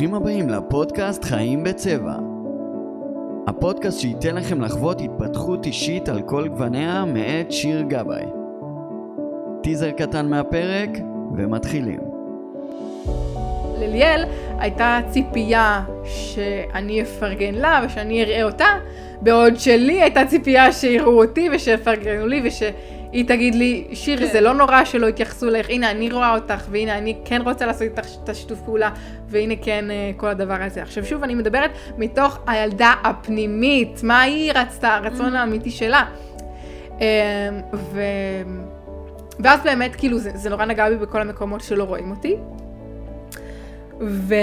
ברוכים הבאים לפודקאסט חיים בצבע. הפודקאסט שייתן לכם לחוות התפתחות אישית על כל גווניה מאת שיר גבאי. טיזר קטן מהפרק ומתחילים. לליאל הייתה ציפייה שאני אפרגן לה ושאני אראה אותה, בעוד שלי הייתה ציפייה שיראו אותי ושיפרגנו לי וש... היא תגיד לי, שיר, כן. זה לא נורא שלא התייחסו אליך, הנה, אני רואה אותך, והנה, אני כן רוצה לעשות איתך את השיתוף פעולה, והנה כן אה, כל הדבר הזה. עכשיו, שוב, אני מדברת מתוך הילדה הפנימית, מה היא רצתה, הרצון mm-hmm. האמיתי שלה. אמ, ו... ואז באמת, כאילו, זה, זה נורא נגע בי בכל המקומות שלא רואים אותי. ו-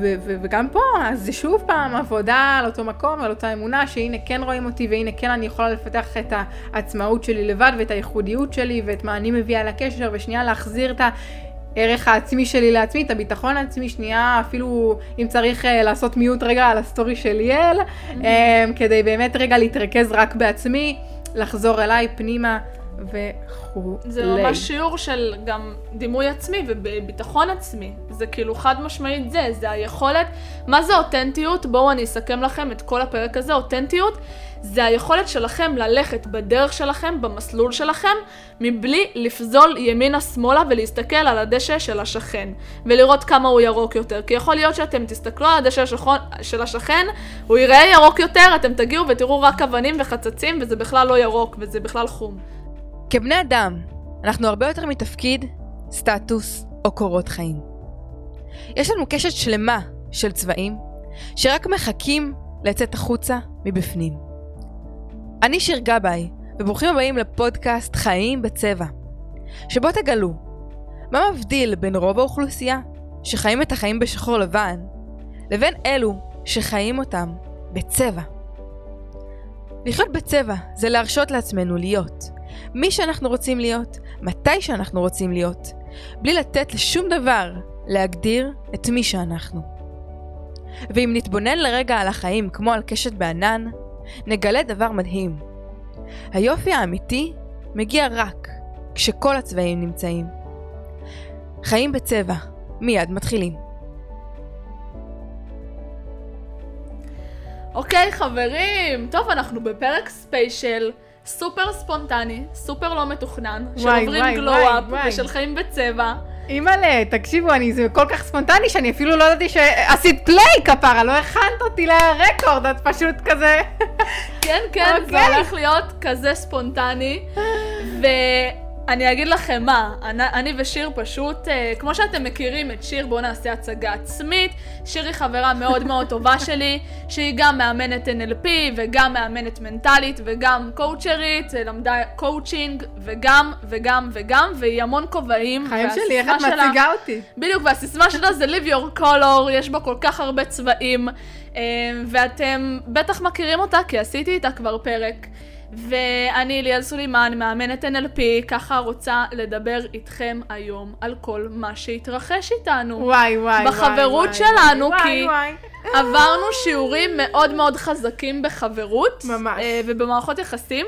ו- ו- וגם פה, אז זה שוב פעם עבודה על אותו מקום, על אותה אמונה, שהנה כן רואים אותי, והנה כן אני יכולה לפתח את העצמאות שלי לבד, ואת הייחודיות שלי, ואת מה אני מביאה לקשר, ושנייה להחזיר את הערך העצמי שלי לעצמי, את הביטחון העצמי, שנייה אפילו אם צריך uh, לעשות mute רגע על ה story של ליאל, mm-hmm. um, כדי באמת רגע להתרכז רק בעצמי, לחזור אליי פנימה. וכולי. זה ממש שיעור של גם דימוי עצמי וביטחון עצמי. זה כאילו חד משמעית זה, זה היכולת. מה זה אותנטיות? בואו אני אסכם לכם את כל הפרק הזה. אותנטיות זה היכולת שלכם ללכת בדרך שלכם, במסלול שלכם, מבלי לפזול ימינה-שמאלה ולהסתכל על הדשא של השכן, ולראות כמה הוא ירוק יותר. כי יכול להיות שאתם תסתכלו על הדשא של השכן, הוא ייראה ירוק יותר, אתם תגיעו ותראו רק אבנים וחצצים, וזה בכלל לא ירוק, וזה בכלל חום. כבני אדם, אנחנו הרבה יותר מתפקיד, סטטוס או קורות חיים. יש לנו קשת שלמה של צבעים שרק מחכים לצאת החוצה מבפנים. אני שיר גבאי, וברוכים הבאים לפודקאסט חיים בצבע, שבו תגלו מה מבדיל בין רוב האוכלוסייה שחיים את החיים בשחור לבן, לבין אלו שחיים אותם בצבע. לחיות בצבע זה להרשות לעצמנו להיות, מי שאנחנו רוצים להיות, מתי שאנחנו רוצים להיות, בלי לתת לשום דבר להגדיר את מי שאנחנו. ואם נתבונן לרגע על החיים כמו על קשת בענן, נגלה דבר מדהים. היופי האמיתי מגיע רק כשכל הצבעים נמצאים. חיים בצבע, מיד מתחילים. אוקיי, חברים, טוב, אנחנו בפרק special. סופר ספונטני, סופר לא מתוכנן, של עוברים glow-up ושל חיים בצבע. אימא'לה, תקשיבו, אני, זה כל כך ספונטני שאני אפילו לא ידעתי שעשית play כפרה, לא הכנת אותי ל record, את פשוט כזה... כן, כן, okay. זה אוקיי. הולך להיות כזה ספונטני. ו... אני אגיד לכם מה, אני ושיר פשוט, אה, כמו שאתם מכירים את שיר, בואו נעשה הצגה עצמית. שיר היא חברה מאוד מאוד טובה שלי, שהיא גם מאמנת NLP וגם מאמנת מנטלית וגם קואוצ'רית, אה, למדה קואוצ'ינג וגם וגם וגם, והיא המון כובעים. חיים שלי, איך את מציגה אותי? בדיוק, והסיסמה שלה זה live your color, יש בה כל כך הרבה צבעים, אה, ואתם בטח מכירים אותה כי עשיתי איתה כבר פרק. ואני ליאל סולימן, מאמנת NLP, ככה רוצה לדבר איתכם היום על כל מה שהתרחש איתנו. וואי וואי בחברות וואי, שלנו, וואי, כי וואי. עברנו שיעורים מאוד מאוד חזקים בחברות. ממש. אה, ובמערכות יחסים.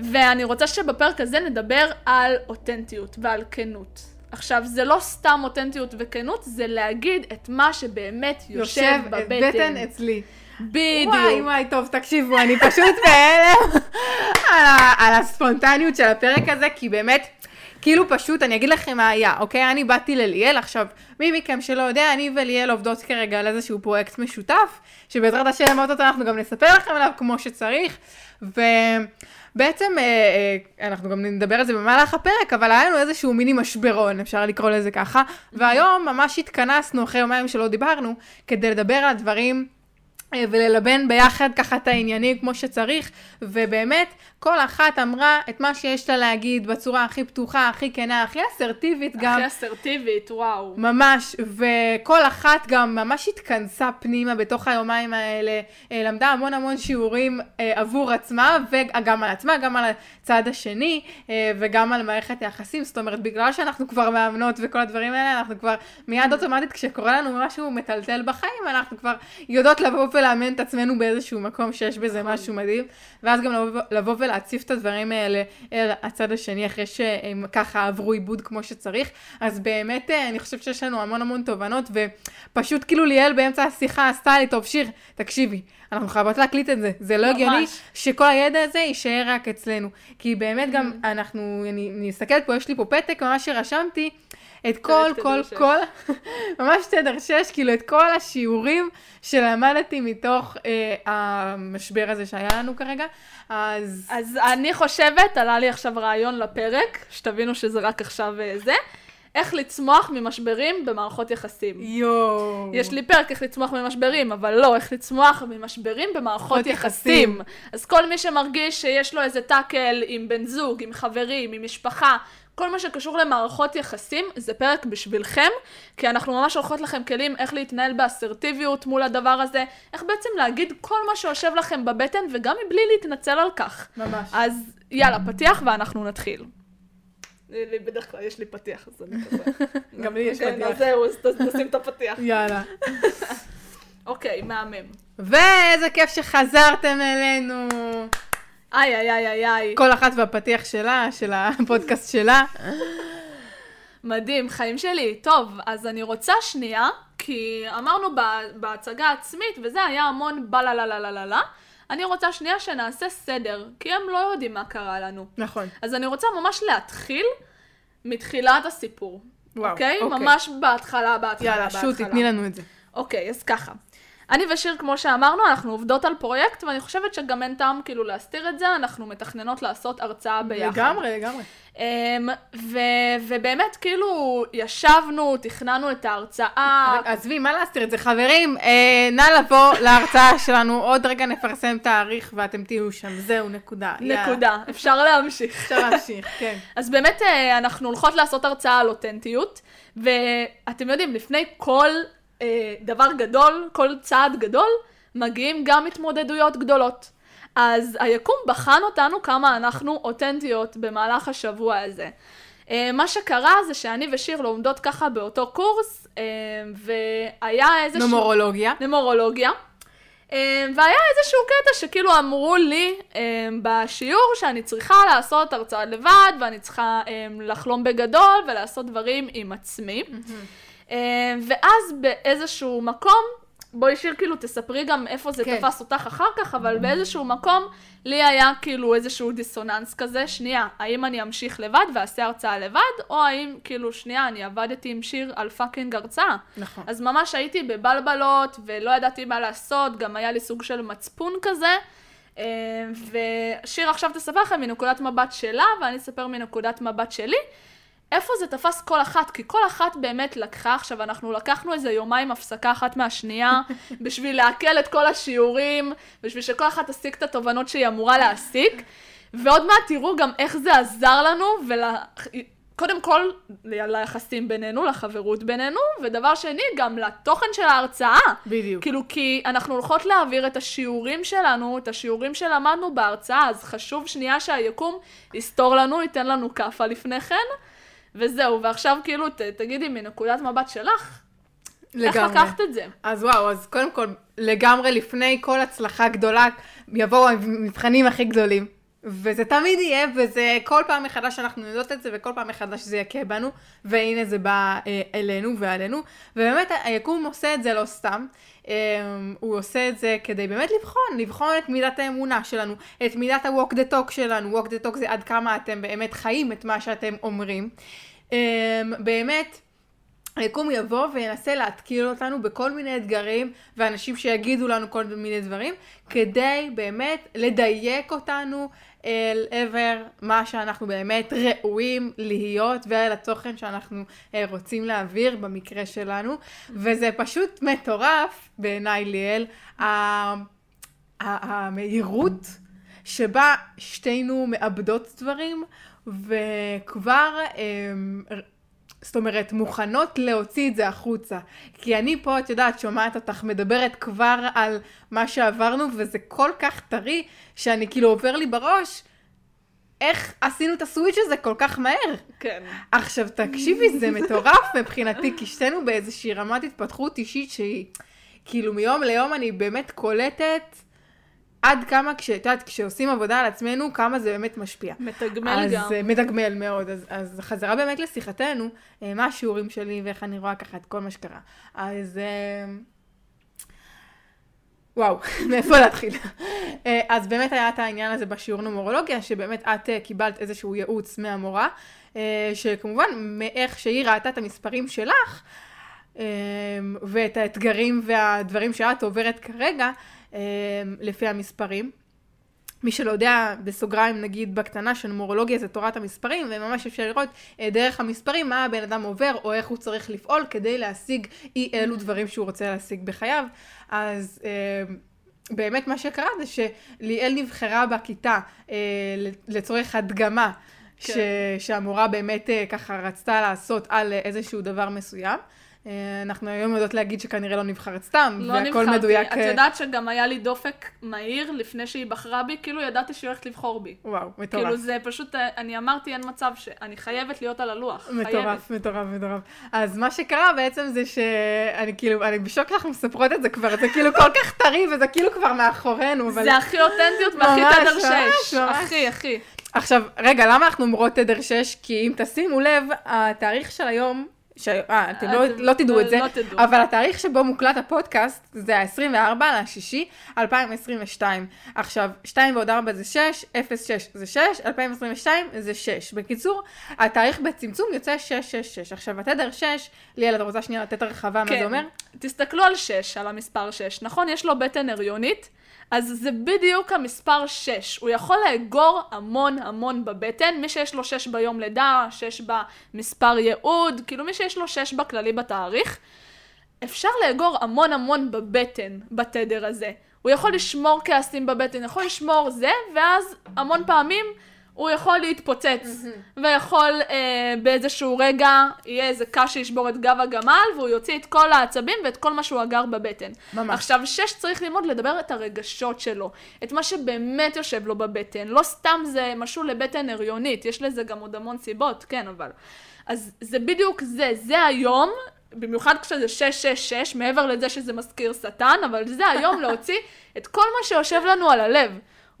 ואני רוצה שבפרק הזה נדבר על אותנטיות ועל כנות. עכשיו, זה לא סתם אותנטיות וכנות, זה להגיד את מה שבאמת יושב, יושב בבטן. יושב בטן אצלי. בדיוק. וואי וואי, טוב, תקשיבו, אני פשוט בהלם על, על הספונטניות של הפרק הזה, כי באמת, כאילו פשוט, אני אגיד לכם מה היה, אוקיי? אני באתי לליאל, עכשיו, מי מכם שלא יודע, אני וליאל עובדות כרגע על איזשהו פרויקט משותף, שבעזרת השם, אותו אנחנו גם נספר לכם עליו כמו שצריך, ו... בעצם, אה, אה, אנחנו גם נדבר על זה במהלך הפרק, אבל היה לנו איזשהו מיני משברון, אפשר לקרוא לזה ככה, והיום ממש התכנסנו, אחרי יומיים שלא דיברנו, כדי לדבר על הדברים וללבן ביחד ככה את העניינים כמו שצריך, ובאמת כל אחת אמרה את מה שיש לה להגיד בצורה הכי פתוחה, הכי כנה, הכי אסרטיבית גם. הכי אסרטיבית, וואו. ממש, וכל אחת גם ממש התכנסה פנימה בתוך היומיים האלה, אה, למדה המון המון שיעורים אה, עבור עצמה, וגם על עצמה, גם על הצד השני, וגם על מערכת היחסים, זאת אומרת, בגלל שאנחנו כבר מאמנות וכל הדברים האלה, אנחנו כבר מיד אוטומטית כשקורה לנו משהו מטלטל בחיים, אנחנו כבר יודעות לבוא ולאמן את עצמנו באיזשהו מקום שיש בזה נכון. משהו מדהים, ואז גם לבוא, לבוא להציף את הדברים האלה אל הצד השני, אחרי שהם ככה עברו עיבוד כמו שצריך. אז באמת, אה, אני חושבת שיש לנו המון המון תובנות, ופשוט כאילו ליאל באמצע השיחה עשתה לי, טוב, שיר, תקשיבי, אנחנו חייבות להקליט את זה. זה לא ממש. הגיוני שכל הידע הזה יישאר רק אצלנו. כי באמת גם אנחנו, אני, אני מסתכלת פה, יש לי פה פתק ממש שרשמתי. את כל, כל, שש. כל, ממש תדר שש, כאילו את כל השיעורים שלמדתי מתוך אה, המשבר הזה שהיה לנו כרגע. אז אז אני חושבת, עלה לי עכשיו רעיון לפרק, שתבינו שזה רק עכשיו אה, זה, איך לצמוח ממשברים במערכות יחסים. יואו. יש לי פרק איך לצמוח ממשברים, אבל לא, איך לצמוח ממשברים במערכות מערכות יחסים. יחסים. אז כל מי שמרגיש שיש לו איזה טאקל עם בן זוג, עם חברים, עם משפחה, כל מה שקשור למערכות יחסים, זה פרק בשבילכם, כי אנחנו ממש הולכות לכם כלים איך להתנהל באסרטיביות מול הדבר הזה, איך בעצם להגיד כל מה שיושב לכם בבטן, וגם מבלי להתנצל על כך. ממש. אז יאללה, פתיח ואנחנו נתחיל. לי בדרך כלל יש לי פתיח, אז אני כזה... גם לי יש כן, פתיח. אז זהו, אז ת- נשים את הפתיח. יאללה. אוקיי, מהמם. ואיזה כיף שחזרתם אלינו. איי, איי, איי, איי, איי. כל אחת והפתיח שלה, של הפודקאסט שלה. מדהים, חיים שלי. טוב, אז אני רוצה שנייה, כי אמרנו ב- בהצגה העצמית, וזה היה המון בלה לה לה לה לה לה. אני רוצה שנייה שנעשה סדר, כי הם לא יודעים מה קרה לנו. נכון. אז אני רוצה ממש להתחיל מתחילת הסיפור. וואו, אוקיי? אוקיי. ממש בהתחלה, בהתחלה, יאללה, בהתחלה. שוט, תתני לנו את זה. אוקיי, אז ככה. אני ושיר, כמו שאמרנו, אנחנו עובדות על פרויקט, ואני חושבת שגם אין טעם כאילו להסתיר את זה, אנחנו מתכננות לעשות הרצאה ביחד. לגמרי, לגמרי. Um, ו- ובאמת, כאילו, ישבנו, תכננו את ההרצאה. עזבי, מה להסתיר את זה? חברים, אה, נא לבוא להרצאה שלנו, עוד רגע נפרסם תאריך ואתם תהיו שם, זהו, נקודה. נקודה, אפשר להמשיך. אפשר להמשיך, כן. אז באמת, אה, אנחנו הולכות לעשות הרצאה על אותנטיות, ואתם יודעים, לפני כל אה, דבר גדול, כל צעד גדול, מגיעים גם התמודדויות גדולות. אז היקום בחן אותנו כמה אנחנו אותנטיות במהלך השבוע הזה. אה, מה שקרה זה שאני ושיר לומדות ככה באותו קורס, אה, והיה איזשהו... נומרולוגיה. נמורולוגיה. אה, והיה איזשהו קטע שכאילו אמרו לי אה, בשיעור שאני צריכה לעשות הרצאה לבד, ואני צריכה אה, לחלום בגדול ולעשות דברים עם עצמי. אה, ואז באיזשהו מקום, בואי שיר כאילו תספרי גם איפה זה כן. תפס אותך אחר כך, אבל באיזשהו מקום לי היה כאילו איזשהו דיסוננס כזה, שנייה, האם אני אמשיך לבד ואעשה הרצאה לבד, או האם כאילו שנייה, אני עבדתי עם שיר על fucking הרצאה. נכון. אז ממש הייתי בבלבלות, ולא ידעתי מה לעשות, גם היה לי סוג של מצפון כזה. אה, ושיר עכשיו תספר לכם מנקודת מבט שלה, ואני אספר מנקודת מבט שלי. איפה זה תפס כל אחת? כי כל אחת באמת לקחה, עכשיו אנחנו לקחנו איזה יומיים הפסקה אחת מהשנייה, בשביל לעכל את כל השיעורים, בשביל שכל אחת תסיק את התובנות שהיא אמורה להסיק, ועוד מעט תראו גם איך זה עזר לנו, ול... קודם כל, ליחסים בינינו, לחברות בינינו, ודבר שני, גם לתוכן של ההרצאה. בדיוק. כאילו, כי אנחנו הולכות להעביר את השיעורים שלנו, את השיעורים שלמדנו בהרצאה, אז חשוב שנייה שהיקום יסתור לנו, ייתן לנו כאפה לפני כן, וזהו, ועכשיו כאילו, ת, תגידי מנקודת מבט שלך, איך לגמרי. לקחת את זה? אז וואו, אז קודם כל, לגמרי לפני כל הצלחה גדולה, יבואו המבחנים הכי גדולים. וזה תמיד יהיה, וזה כל פעם מחדש אנחנו יודעות את זה, וכל פעם מחדש זה יכה בנו, והנה זה בא אה, אלינו ועלינו. ובאמת היקום עושה את זה לא סתם, אה, הוא עושה את זה כדי באמת לבחון, לבחון את מידת האמונה שלנו, את מידת ה-walk the talk שלנו, walk the talk זה עד כמה אתם באמת חיים את מה שאתם אומרים. אה, באמת, היקום יבוא וינסה להתקיל אותנו בכל מיני אתגרים, ואנשים שיגידו לנו כל מיני דברים, כדי באמת לדייק אותנו אל עבר מה שאנחנו באמת ראויים להיות, ואל התוכן שאנחנו אה, רוצים להעביר במקרה שלנו, וזה פשוט מטורף בעיניי ליאל, המהירות שבה שתינו מאבדות דברים, וכבר... אמ, זאת אומרת, מוכנות להוציא את זה החוצה. כי אני פה, את יודעת, שומעת אותך מדברת כבר על מה שעברנו, וזה כל כך טרי, שאני כאילו עובר לי בראש, איך עשינו את הסוויץ' הזה כל כך מהר. כן. עכשיו, תקשיבי, זה מטורף מבחינתי, כי שתינו באיזושהי רמת התפתחות אישית שהיא, כאילו מיום ליום אני באמת קולטת עד כמה, כשאת יודעת, כשעושים עבודה על עצמנו, כמה זה באמת משפיע. מתגמל אז גם. אה, מתגמל מאוד. אז, אז חזרה באמת לשיחתנו, אה, מה השיעורים שלי ואיך אני רואה ככה את כל מה שקרה. אז... אה, וואו, מאיפה להתחיל? אז באמת היה את העניין הזה בשיעור נומרולוגיה, שבאמת את קיבלת איזשהו ייעוץ מהמורה, שכמובן, מאיך שהיא ראתה את המספרים שלך, ואת האתגרים והדברים שאת עוברת כרגע, לפי המספרים. מי שלא יודע, בסוגריים נגיד בקטנה שנומרולוגיה זה תורת המספרים, וממש אפשר לראות אה, דרך המספרים מה הבן אדם עובר, או איך הוא צריך לפעול כדי להשיג אי אלו דברים שהוא רוצה להשיג בחייו. אז אה, באמת מה שקרה זה שליאל נבחרה בכיתה אה, לצורך הדגמה. כן. ש, שהמורה באמת ככה רצתה לעשות על איזשהו דבר מסוים. אה, אנחנו היום יודעות להגיד שכנראה לא נבחרת סתם, לא והכל נבחרתי. מדויק. את אה, יודעת שגם היה לי דופק מהיר לפני שהיא בחרה בי, כאילו ידעתי שהיא הולכת לבחור בי. וואו, מטורף. כאילו זה פשוט, אה, אני אמרתי אין מצב שאני חייבת להיות על הלוח. חייבת. מטורף, מטורף, מטורף. אז מה שקרה בעצם זה שאני כאילו, אני בשוק שאנחנו מספרות את זה כבר, זה כאילו כל כך טרי וזה כאילו כבר מאחורינו, אבל... זה הכי אותנטיות והכי תדר ממש, שש. ממש. הכי, הכי. עכשיו, רגע, למה אנחנו אומרות תדר 6? כי אם תשימו לב, התאריך של היום, ש... אה, אתם לא, לא תדעו את זה, לא תדעו. אבל התאריך שבו מוקלט הפודקאסט זה ה-24 לשישי 2022. עכשיו, 2 ועוד 4 זה 6, 0, 6 זה 6, 2022 זה 6. בקיצור, התאריך בצמצום יוצא 6, 6, 6. עכשיו, התדר 6, ליאל, את רוצה שנייה לתת הרחבה מה כן. זה אומר? תסתכלו על 6, על המספר 6. נכון, יש לו בטן הריונית, אז זה בדיוק המספר 6. הוא יכול לאגור המון המון בבטן. מי שיש לו 6 ביום לידה, 6 במספר ייעוד, כאילו מי שיש לו 6 בכללי בתאריך, אפשר לאגור המון המון בבטן, בתדר הזה. הוא יכול לשמור כעסים בבטן, יכול לשמור זה, ואז המון פעמים הוא יכול להתפוצץ, ויכול אה, באיזשהו רגע, יהיה איזה קש שישבור את גב הגמל, והוא יוציא את כל העצבים ואת כל מה שהוא אגר בבטן. ממש. עכשיו, שש צריך ללמוד לדבר את הרגשות שלו, את מה שבאמת יושב לו בבטן. לא סתם זה משהו לבטן הריונית, יש לזה גם עוד המון סיבות, כן, אבל... אז זה בדיוק זה, זה היום, במיוחד כשזה 666, מעבר לזה שזה מזכיר שטן, אבל זה היום להוציא את כל מה שיושב לנו על הלב.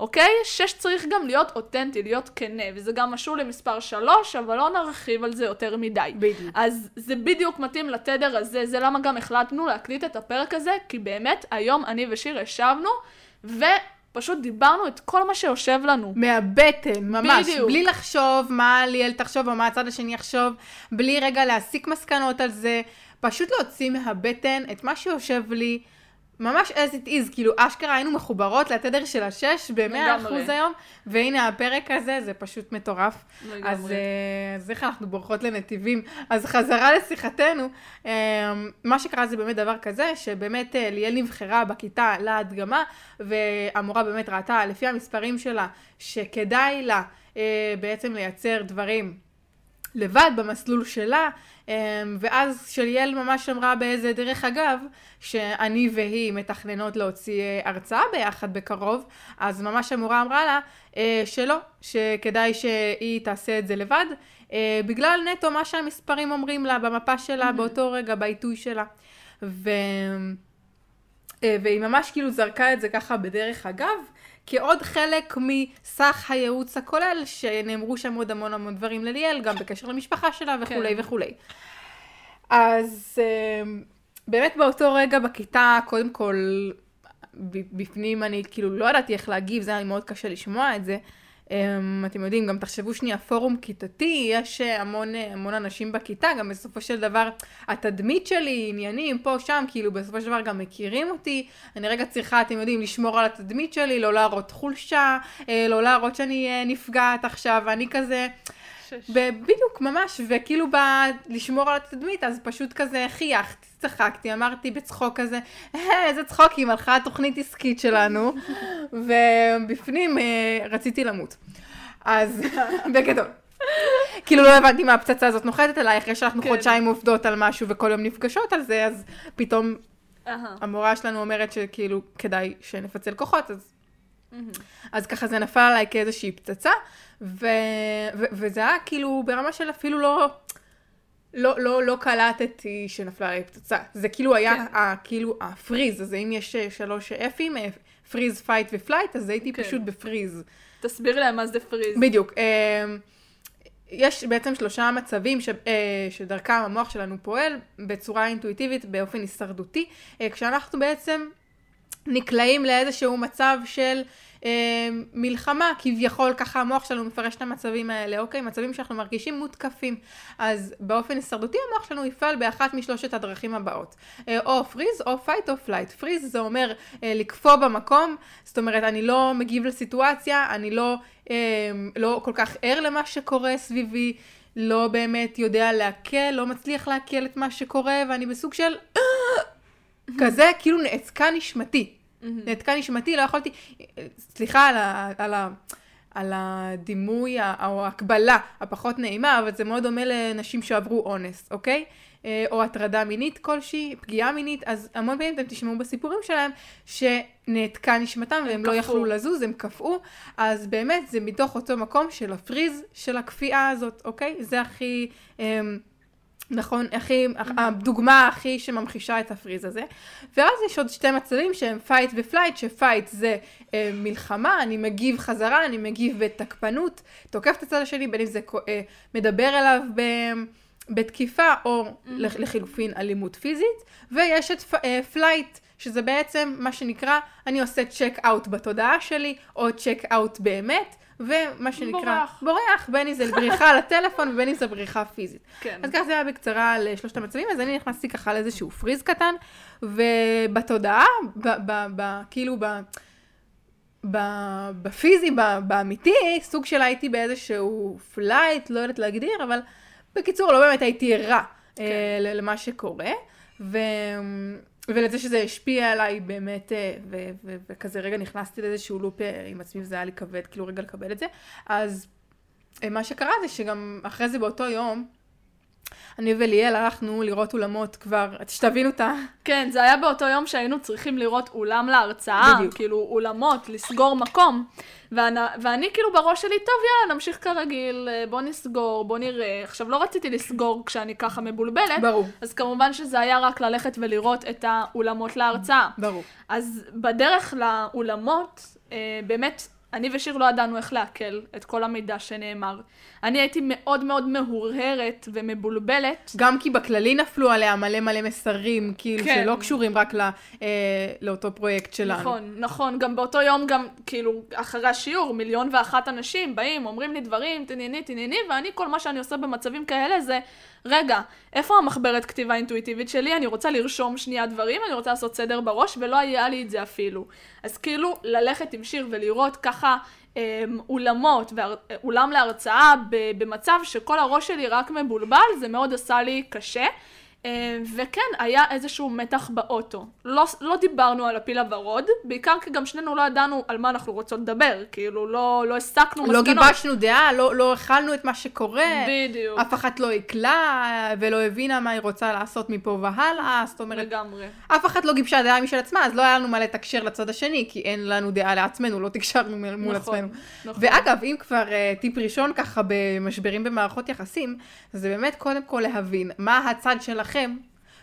אוקיי? שש צריך גם להיות אותנטי, להיות כנה, וזה גם משהו למספר שלוש, אבל לא נרחיב על זה יותר מדי. בדיוק. אז זה בדיוק מתאים לתדר הזה, זה למה גם החלטנו להקליט את הפרק הזה, כי באמת היום אני ושיר ישבנו, ופשוט דיברנו את כל מה שיושב לנו. מהבטן, ממש. בדיוק. בלי לחשוב מה ליאל תחשוב או מה הצד השני יחשוב, בלי רגע להסיק מסקנות על זה, פשוט להוציא מהבטן את מה שיושב לי. ממש as it is, כאילו אשכרה היינו מחוברות לתדר של השש במאה לגמרי. אחוז היום, והנה הפרק הזה, זה פשוט מטורף. לגמרי. אז, אה, אז איך אנחנו בורחות לנתיבים. אז חזרה לשיחתנו, אה, מה שקרה זה באמת דבר כזה, שבאמת אה, ליאל נבחרה בכיתה להדגמה, והמורה באמת ראתה לפי המספרים שלה, שכדאי לה אה, בעצם לייצר דברים. לבד במסלול שלה, אמ, ואז שליאל ממש אמרה באיזה דרך אגב, שאני והיא מתכננות להוציא אה, הרצאה ביחד בקרוב, אז ממש המורה אמרה לה אה, שלא, שכדאי שהיא תעשה את זה לבד, אה, בגלל נטו מה שהמספרים אומרים לה במפה שלה באותו רגע, בעיתוי שלה. ו... והיא ממש כאילו זרקה את זה ככה בדרך אגב, כעוד חלק מסך הייעוץ הכולל, שנאמרו שם עוד המון המון דברים לליאל, גם בקשר למשפחה שלה וכולי כן. וכולי. אז אה, באמת באותו רגע בכיתה, קודם כל, בפנים אני כאילו לא ידעתי איך להגיב, זה היה לי מאוד קשה לשמוע את זה. Um, אתם יודעים, גם תחשבו שנייה, פורום כיתתי, יש אה, המון, אה, המון אנשים בכיתה, גם בסופו של דבר התדמית שלי, עניינים, פה, שם, כאילו בסופו של דבר גם מכירים אותי. אני רגע צריכה, אתם יודעים, לשמור על התדמית שלי, לא להראות חולשה, אה, לא להראות שאני נפגעת עכשיו, ואני כזה... בדיוק, ממש, וכאילו בא לשמור על התדמית, אז פשוט כזה חייכתי, צחקתי, אמרתי בצחוק כזה, "אה, איזה צחוקים, הלכה התוכנית עסקית שלנו, ובפנים אה, רציתי למות. אז בגדול. כאילו לא הבנתי מה הפצצה הזאת נוחתת עליי, אחרי שאנחנו כן. חודשיים עובדות על משהו וכל יום נפגשות על זה, אז פתאום אהה. המורה שלנו אומרת שכאילו כדאי שנפצל כוחות, אז מהמם. אז ככה זה נפל עליי כאיזושהי פצצה, ו... ו... וזה היה כאילו ברמה של אפילו לא, לא, לא, לא קלטתי שנפלה עליי פצצה. זה כאילו היה כן. ה, כאילו ה freeze הזה, אם יש אה, שלוש F ים, אה, freeze, fight ו flight, אז הייתי כן. פשוט ב freeze. תסבירי להם מה זה freeze. בדיוק. אמ, יש בעצם שלושה מצבים ש, אה, שדרכם המוח שלנו פועל בצורה אינטואיטיבית, באופן הישרדותי, אה, כשאנחנו בעצם נקלעים לאיזשהו מצב של אה, מלחמה, כביכול ככה המוח שלנו מפרש את המצבים האלה, אוקיי? מצבים שאנחנו מרגישים מותקפים. אז באופן הישרדותי המוח שלנו יפעל באחת משלושת הדרכים הבאות. אה, או freeze, או fight, או flight. freeze זה אומר אה, לקפוא במקום, זאת אומרת, אני לא מגיב לסיטואציה, אני לא, אה, לא כל כך ער למה שקורה סביבי. לא באמת יודע לעכל, לא מצליח לעכל את מה שקורה, ואני בסוג של כזה, כאילו נעצקה נשמתי. נעתקה נשמתי, לא יכולתי, סליחה על, ה, על, ה, על הדימוי או ההקבלה הפחות נעימה, אבל זה מאוד דומה לנשים שעברו אונס, אוקיי? אה, או הטרדה מינית כלשהי, פגיעה מינית, אז המון פעמים אתם תשמעו בסיפורים שלהם שנעתקה נשמתם והם לא קפאו. יכלו לזוז, הם קפאו, אז באמת זה מתוך אותו מקום של ה freeze של הקפיאה הזאת, אוקיי? זה הכי... אמ, נכון, הכי, הדוגמה הכי שממחישה את ה freeze הזה. ואז יש עוד שתי מצבים שהם fight ו flight, ש fight זה אה, מלחמה, אני מגיב חזרה, אני מגיב בתקפנות, תוקף את הצד השני, בין אם זה אה, מדבר אליו ב... בתקיפה או לח- לחילופין אלימות פיזית, ויש את אה, flight, שזה בעצם מה שנקרא, אני עושה check out בתודעה שלי, או check out באמת, ומה שנקרא, בורח. בורח, בין אם זה בריחה לטלפון ובין אם זה בריחה פיזית. כן. אז ככה זה היה בקצרה על שלושת המצבים, אז אני נכנסתי ככה לאיזשהו freeze קטן, ובתודעה, ב, ב, ב, כאילו ב... ב, בפיזי, ב, באמיתי, סוג של הייתי באיזשהו flight, לא יודעת להגדיר, אבל בקיצור, לא באמת הייתי ערה כן. אה, ל- למה שקורה, ו, ולזה שזה השפיע עליי באמת, אה, וכזה רגע נכנסתי לאיזשהו loop אה, עם עצמי, וזה היה לי כבד, כאילו רגע לקבל את זה, אז אה, מה שקרה זה שגם אחרי זה באותו יום, אני וליאל הלכנו לראות אולמות כבר, שתבינו את ה... כן, זה היה באותו יום שהיינו צריכים לראות אולם להרצאה, בדיוק. כאילו אולמות, לסגור מקום. ואני, ואני כאילו בראש שלי, טוב יאללה, נמשיך כרגיל, אה, בוא נסגור, בוא נראה. עכשיו, לא רציתי לסגור כשאני ככה מבולבלת, ברור, אז כמובן שזה היה רק ללכת ולראות את האולמות להרצאה. ברור. אז בדרך לאולמות, אה, באמת, אני ושיר לא ידענו איך לעכל את כל המידע שנאמר. אני הייתי מאוד מאוד מהורהרת ומבולבלת. גם כי בכללי נפלו עליה מלא מלא מסרים, כאילו, כן. שלא קשורים רק לא, אה, לאותו פרויקט שלנו. נכון, נכון, גם באותו יום גם, כאילו, אחרי השיעור, מיליון ואחת אנשים באים, אומרים לי דברים, תניני, תניני, ואני, כל מה שאני עושה במצבים כאלה זה, רגע, איפה המחברת כתיבה האינטואיטיבית שלי? אני רוצה לרשום שנייה דברים, אני רוצה לעשות סדר בראש, ולא היה לי את זה אפילו. אז כאילו, ללכת עם שיר ולראות ככה אמ, אולמות, ואולם להרצאה במצב שכל הראש שלי רק מבולבל, זה מאוד עשה לי קשה. אה, וכן, היה איזשהו מתח באוטו. לא, לא דיברנו על הפיל הוורוד, בעיקר כי גם שנינו לא ידענו על מה אנחנו רוצות לדבר. כאילו, לא, לא הסקנו לא מסקנות. גיבשנו דעה, לא, לא הכלנו את מה שקורה. בדיוק, אף אחת לא עיכלה ולא הבינה מה היא רוצה לעשות מפה והלאה, זאת אומרת, לגמרי. אף אחת לא גיבשה דעה משל עצמה, אז לא היה לנו מה לתקשר לצד השני, כי אין לנו דעה לעצמנו, לא תקשרנו מול נכון, עצמנו. נכון. ואגב, אם כבר uh, טיפ ראשון ככה במשברים במערכות יחסים, זה באמת קודם כל להבין מה הצד שלכם,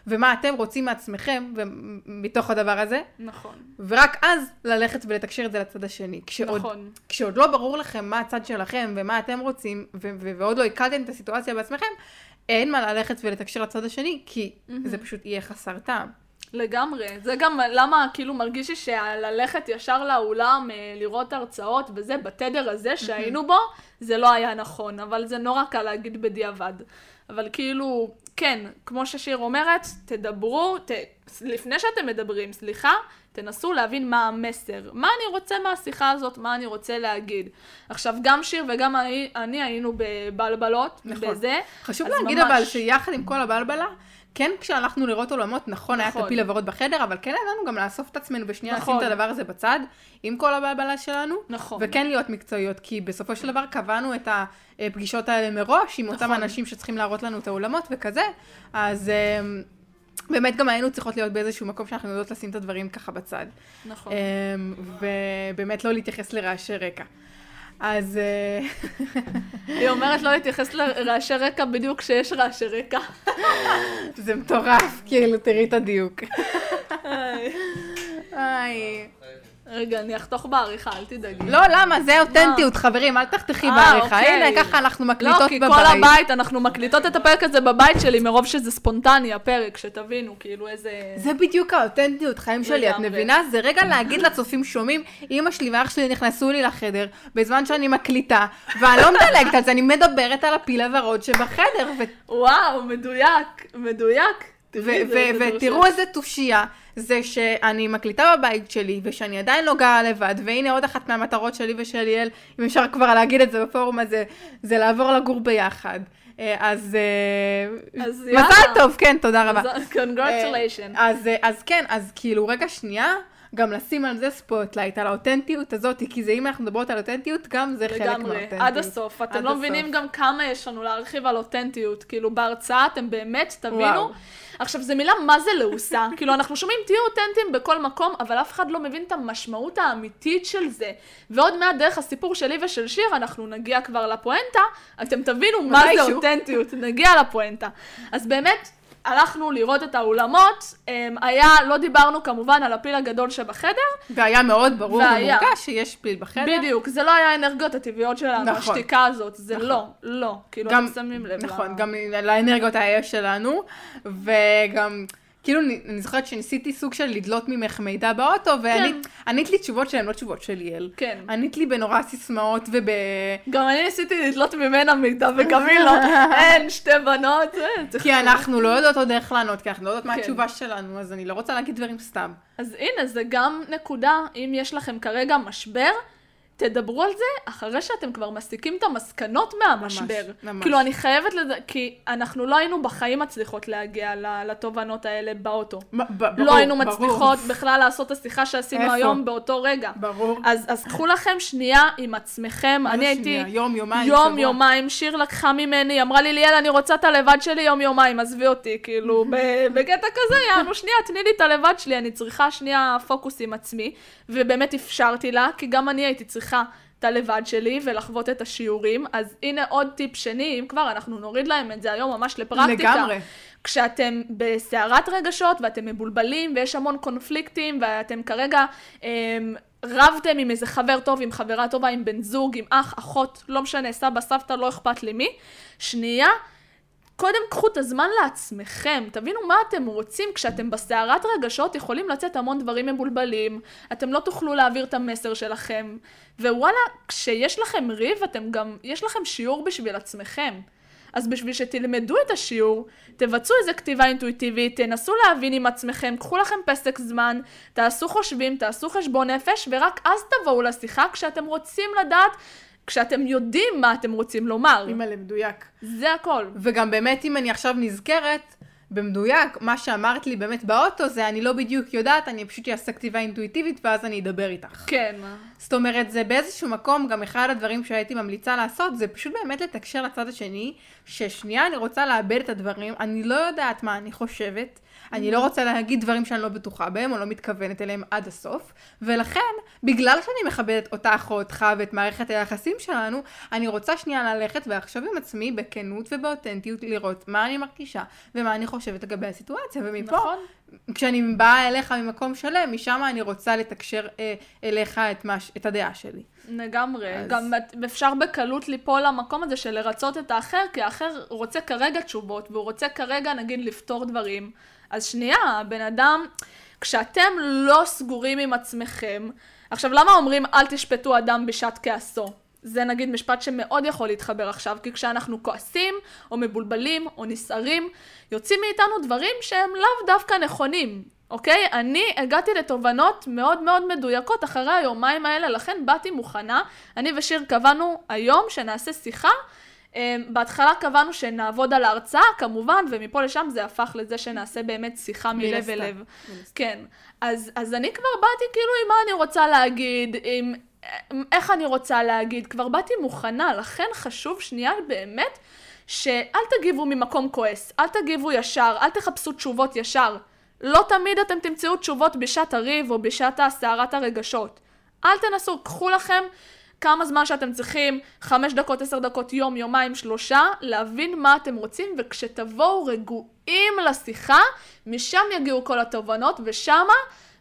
ומה אתם רוצים מעצמכם, ומתוך הדבר הזה, נכון, ורק אז ללכת ולתקשר את זה לצד השני. כשעוד, נכון. כשעוד לא ברור לכם מה הצד שלכם ומה אתם רוצים, ו- ו- ועוד לא הקלתם את הסיטואציה בעצמכם, אין מה ללכת ולתקשר לצד השני, כי זה פשוט יהיה חסר טעם. לגמרי. זה גם למה כאילו מרגיש לי שללכת ישר לאולם, אה, לראות הרצאות וזה, בתדר הזה שהיינו בו, זה לא היה נכון, אבל זה נורא קל להגיד בדיעבד. אבל כאילו, כן, כמו ששיר אומרת, תדברו, ת... לפני שאתם מדברים, סליחה, תנסו להבין מה המסר. מה אני רוצה מהשיחה הזאת, מה אני רוצה להגיד. עכשיו, גם שיר וגם אני, אני היינו בבלבלות, נכון. בזה. חשוב להגיד ממש. אבל שיחד עם כל הבלבלה, כן כשהלכנו לראות עולמות, נכון, היה את נכון. הפיל הוורוד בחדר, אבל כן ידענו גם לאסוף את עצמנו ושנייה לשים נכון. את הדבר הזה בצד, עם כל הבלבלה שלנו, נכון. וכן להיות מקצועיות, כי בסופו של דבר קבענו את הפגישות האלה מראש, עם אותם נכון. אנשים שצריכים להראות לנו את האולמות וכזה, אז אמ, באמת גם היינו צריכות להיות באיזשהו מקום שאנחנו יודעות לשים את הדברים ככה בצד. נכון. אמ, ובאמת לא להתייחס לרעשי רקע. אז אה, היא אומרת לא להתייחס לרעשי רקע בדיוק כשיש רעשי רקע. זה מטורף, כאילו, תראי את הדיוק. איי. רגע, אני אחתוך בעריכה, אל תדאגי. לא, למה? זה אותנטיות, חברים, אל תחתכי אה, בעריכה. אוקיי. הנה, ככה אנחנו לא, מקליטות כי בבית. כל הבית, אנחנו מקליטות את הפרק הזה בבית שלי, מרוב שזה ספונטני, הפרק, שתבינו, כאילו איזה... זה בדיוק האותנטיות חיים שלי, את. מבינה? זה רגע להגיד לצופים שומעים, אמא שלי ואח שלי נכנסו לי לחדר בזמן שאני מקליטה, ואני לא מדלגת על זה, אני מדברת על הפיל הוורוד שבחדר, וואו, מדויק, מדויק. ותראו. איזה תושייה, זה שאני מקליטה בבית שלי, ושאני עדיין לא גרה לבד, והנה עוד אחת מהמטרות שלי ושל ליאל, אם אפשר כבר להגיד את זה בפורום הזה, זה לעבור לגור ביחד. אה, אז אה, אז מזל יאללה. טוב, כן, תודה רבה. congratulation. אה, אז, אז כן, אז כאילו רגע שנייה, גם לשים על זה spotlight, על האותנטיות הזאת, כי זה אם אנחנו מדברות על אותנטיות, גם זה חלק לגמרי, מהאותנטיות. עד הסוף. אתם עד לא הסוף. מבינים גם כמה יש לנו להרחיב על אותנטיות. כאילו, בהרצאה אתם באמת תבינו. וואו. עכשיו, זו מילה מה זה לעוסה. כאילו, אנחנו שומעים, תהיו אותנטיים בכל מקום, אבל אף אחד לא מבין את המשמעות האמיתית של זה. ועוד מעט, דרך הסיפור שלי ושל שיר, אנחנו נגיע כבר לפואנטה, אתם תבינו מה זה. אותנטיות, נגיע לפואנטה. אז באמת, הלכנו לראות את האולמות, אמ, היה, לא דיברנו כמובן על הפיל הגדול שבחדר, והיה מאוד ברור והיה. ומורגש שיש פיל בחדר. בדיוק, זה לא היה האנרגיות הטבעיות שלנו, נכון. השתיקה הזאת, זה נכון. לא, לא, כאילו גם- אתם שמים לב. נכון, ל- גם לאנרגיות האש שלנו, וגם, כאילו, אני זוכרת שניסיתי סוג של לדלות ממך מידע באוטו, וענית לי תשובות שהן לא תשובות של ליאל. כן. ענית לי בנורא סיסמאות וב... גם אני ניסיתי לתלות ממנה מידע, וגם היא לא, אין, שתי בנות. כי אנחנו לא יודעות עוד איך לענות, כי אנחנו לא יודעות מה כן. התשובה שלנו, אז אני לא רוצה להגיד דברים סתם. אז הנה, זה גם נקודה, אם יש לכם כרגע משבר, תדברו על זה אחרי שאתם כבר מסיקים את המסקנות מהמשבר. ממש. כאילו, אני חייבת לזה, כי אנחנו לא היינו בחיים מצליחות להגיע לתובנות האלה באוטו. ב- ב- ברור, לא היינו ברור. מצליחות בכלל לעשות את השיחה שעשינו איפה? היום באותו רגע. ברור. אז, אז קחו לכם שנייה עם עצמכם, אני הייתי שנייה? יום, יומיים, יום, שבוע. יומיים, שיר לקחה ממני, אמרה לי, ליאל, אני רוצה את הלבד שלי יום, יומיים, עזבי אותי, כאילו, בקטע כזה, יענו, שנייה, תני לי את הלבד שלי, אני צריכה שנייה פוקוס עם עצמי, ובאמת אפשרתי לה, כי גם אני הייתי צריכה את הלבד שלי ולחוות את השיעורים, אז הנה עוד טיפ שני, אם כבר, אנחנו נוריד להם את זה היום ממש לפרקטיקה. לגמרי. כשאתם בסערת רגשות ואתם מבולבלים ויש המון קונפליקטים ואתם כרגע אמ, רבתם עם איזה חבר טוב, עם חברה טובה, עם בן זוג, עם אח, אחות, לא משנה, סבא, סבתא, לא אכפת לי מי. שנייה, קודם קחו את הזמן לעצמכם, תבינו מה אתם רוצים. כשאתם בסערת רגשות יכולים לצאת המון דברים מבולבלים, אתם לא תוכלו להעביר את המסר שלכם. ווואלה, כשיש לכם ריב, אתם גם, יש לכם שיעור בשביל עצמכם. אז בשביל שתלמדו את השיעור, תבצעו איזה כתיבה אינטואיטיבית, תנסו להבין עם עצמכם, קחו לכם פסק זמן, תעשו חושבים, תעשו חשבון נפש, ורק אז תבואו לשיחה כשאתם רוצים לדעת, כשאתם יודעים מה אתם רוצים לומר. אימא'לה, מדויק. זה הכל. וגם באמת, אם אני עכשיו נזכרת, במדויק, מה שאמרת לי באמת באוטו זה אני לא בדיוק יודעת, אני פשוט אעשה כתיבה אינטואיטיבית ואז אני אדבר איתך. כן. זאת אומרת, זה באיזשהו מקום, גם אחד הדברים שהייתי ממליצה לעשות, זה פשוט באמת לתקשר לצד השני, ששנייה אני רוצה לאבד את הדברים, אני לא יודעת מה אני חושבת, אני לא רוצה להגיד דברים שאני לא בטוחה בהם, או לא מתכוונת אליהם עד הסוף, ולכן, בגלל שאני מכבדת אותך או אותך ואת מערכת היחסים שלנו, אני רוצה שנייה ללכת ולחשוב עם עצמי בכנות ובאותנטיות, לראות מה אני מרגישה ומה אני חושבת לגבי הסיטואציה, ומפה, נכון. כשאני באה אליך ממקום שלם, משם אני רוצה לתקשר אה, אליך את, מה, את הדעה שלי. לגמרי. אז- גם אפשר בקלות ליפול למקום הזה של לרצות את האחר, כי האחר רוצה כרגע תשובות, והוא רוצה כרגע, נגיד, לפתור דברים. אז שנייה, הבן אדם, כשאתם לא סגורים עם עצמכם, עכשיו, למה אומרים אל תשפטו אדם בשעת כעסו? זה נגיד משפט שמאוד יכול להתחבר עכשיו, כי כשאנחנו כועסים, או מבולבלים, או נסערים, יוצאים מאיתנו דברים שהם לאו דווקא נכונים, אוקיי? אני הגעתי לתובנות מאוד מאוד מדויקות אחרי היומיים האלה, לכן באתי מוכנה. אני ושיר קבענו היום שנעשה שיחה. אמ, בהתחלה קבענו שנעבוד על ההרצאה, כמובן, ומפה לשם זה הפך לזה שנעשה באמת שיחה מלב אל לב. כן. אז, אז אני כבר באתי כאילו עם מה אני רוצה להגיד, עם איך אני רוצה להגיד, כבר באתי מוכנה, לכן חשוב שנייה באמת, שאל תגיבו ממקום כועס, אל תגיבו ישר, אל תחפשו תשובות ישר. לא תמיד אתם תמצאו תשובות בשעת הריב או בשעת הסערת הרגשות. אל תנסו, קחו לכם כמה זמן שאתם צריכים, חמש דקות, עשר דקות, יום, יומיים, שלושה, להבין מה אתם רוצים, וכשתבואו רגועים לשיחה, משם יגיעו כל התובנות, ושמה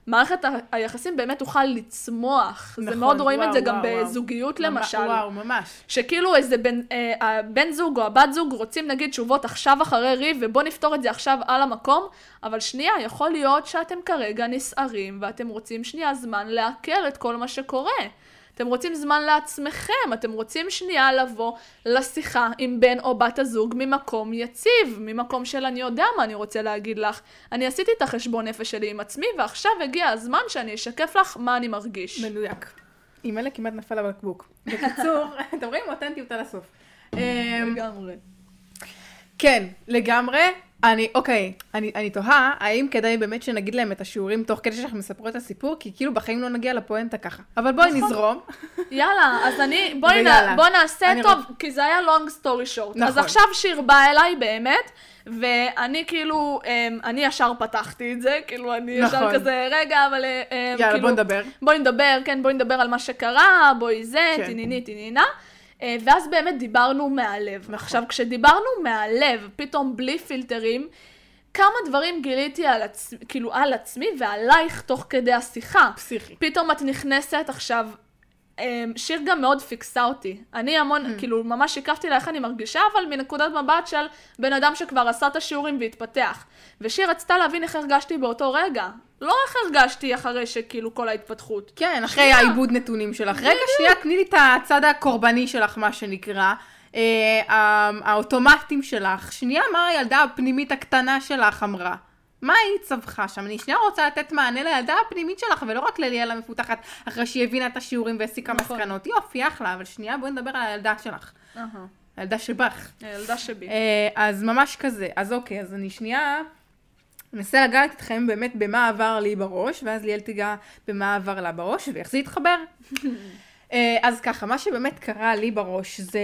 מערכת היחסים באמת תוכל לצמוח. זה נכון, מאוד רואים את זה וואו, גם וואו, וואו. בזוגיות ממש- למשל. וואו, ממש. שכאילו איזה בן, אה, הבן זוג או הבת זוג רוצים נגיד תשובות עכשיו אחרי ריב, ובוא נפתור את זה עכשיו על המקום, אבל שנייה, יכול להיות שאתם כרגע נסערים, ואתם רוצים שנייה זמן לעכל את כל מה שקורה. אתם רוצים זמן לעצמכם, אתם רוצים שנייה לבוא לשיחה עם בן או בת הזוג ממקום יציב, ממקום של אני יודע מה אני רוצה להגיד לך. אני עשיתי את החשבון נפש שלי עם עצמי, ועכשיו הגיע הזמן שאני אשקף לך מה אני מרגיש. מדויק. אימא'לה כמעט נפל הבקבוק. בקיצור, אתם רואים אותנטיות על הסוף. אמ, לגמרי. כן, לגמרי. אני, אוקיי, אני, אני תוהה, האם כדאי באמת שנגיד להם את השיעורים תוך כדי שאנחנו מספרות את הסיפור? כי כאילו בחיים לא נגיע לפואנטה ככה. אבל בואי נכון. נזרום. יאללה, אז אני, בואי. נ, בוא נעשה אני טוב, רוצ- כי זה היה long story short. נכון. אז עכשיו שיר בא אליי באמת, ואני כאילו, אמ, אני ישר פתחתי את זה, כאילו אני ישר נכון. כזה, רגע, אבל אמ, יאללה, כאילו, בוא נדבר. בואי נדבר, כן, בואי נדבר על מה שקרה, בואי זה, כן. תניני, תנינה. אה, ואז באמת דיברנו מהלב. נכון. עכשיו, כשדיברנו מהלב, פתאום בלי פילטרים, כמה דברים גיליתי על, עצ... כאילו, על עצמי ועלייך תוך כדי השיחה. פסיכי. פתאום את נכנסת עכשיו, שיר גם מאוד פיקסה אותי. אני המון, Mm. כאילו, ממש שיקפתי לה איך אני מרגישה, אבל מנקודת מבט של בן אדם שכבר עשה את השיעורים והתפתח. ושיר רצתה להבין איך הרגשתי באותו רגע. לא איך הרגשתי אחרי שכאילו כל ההתפתחות. כן, אחרי העיבוד נתונים שלך. רגע, שנייה, תני לי את הצד הקורבני שלך, מה שנקרא. אה, האוטומטים שלך. שנייה, מה הילדה הפנימית הקטנה שלך אמרה? מה היא צווחה שם? אני שנייה רוצה לתת מענה לילדה הפנימית שלך, ולא רק לליאל המפותחת, אחרי שהיא הבינה את השיעורים והסיקה נכון. מסקנות. יופי, אחלה, אבל שנייה, בואי נדבר על הילדה שלך. הילדה שבך. הילדה שבי. אה, אז ממש כזה. אז אוקיי, אז אני שנייה אנסה לגעת איתכם באמת במה עבר לי בראש, ואז ליאל תיגע במה עבר לה בראש, ואיך זה יתחבר. אה, אז ככה, מה שבאמת קרה לי בראש זה...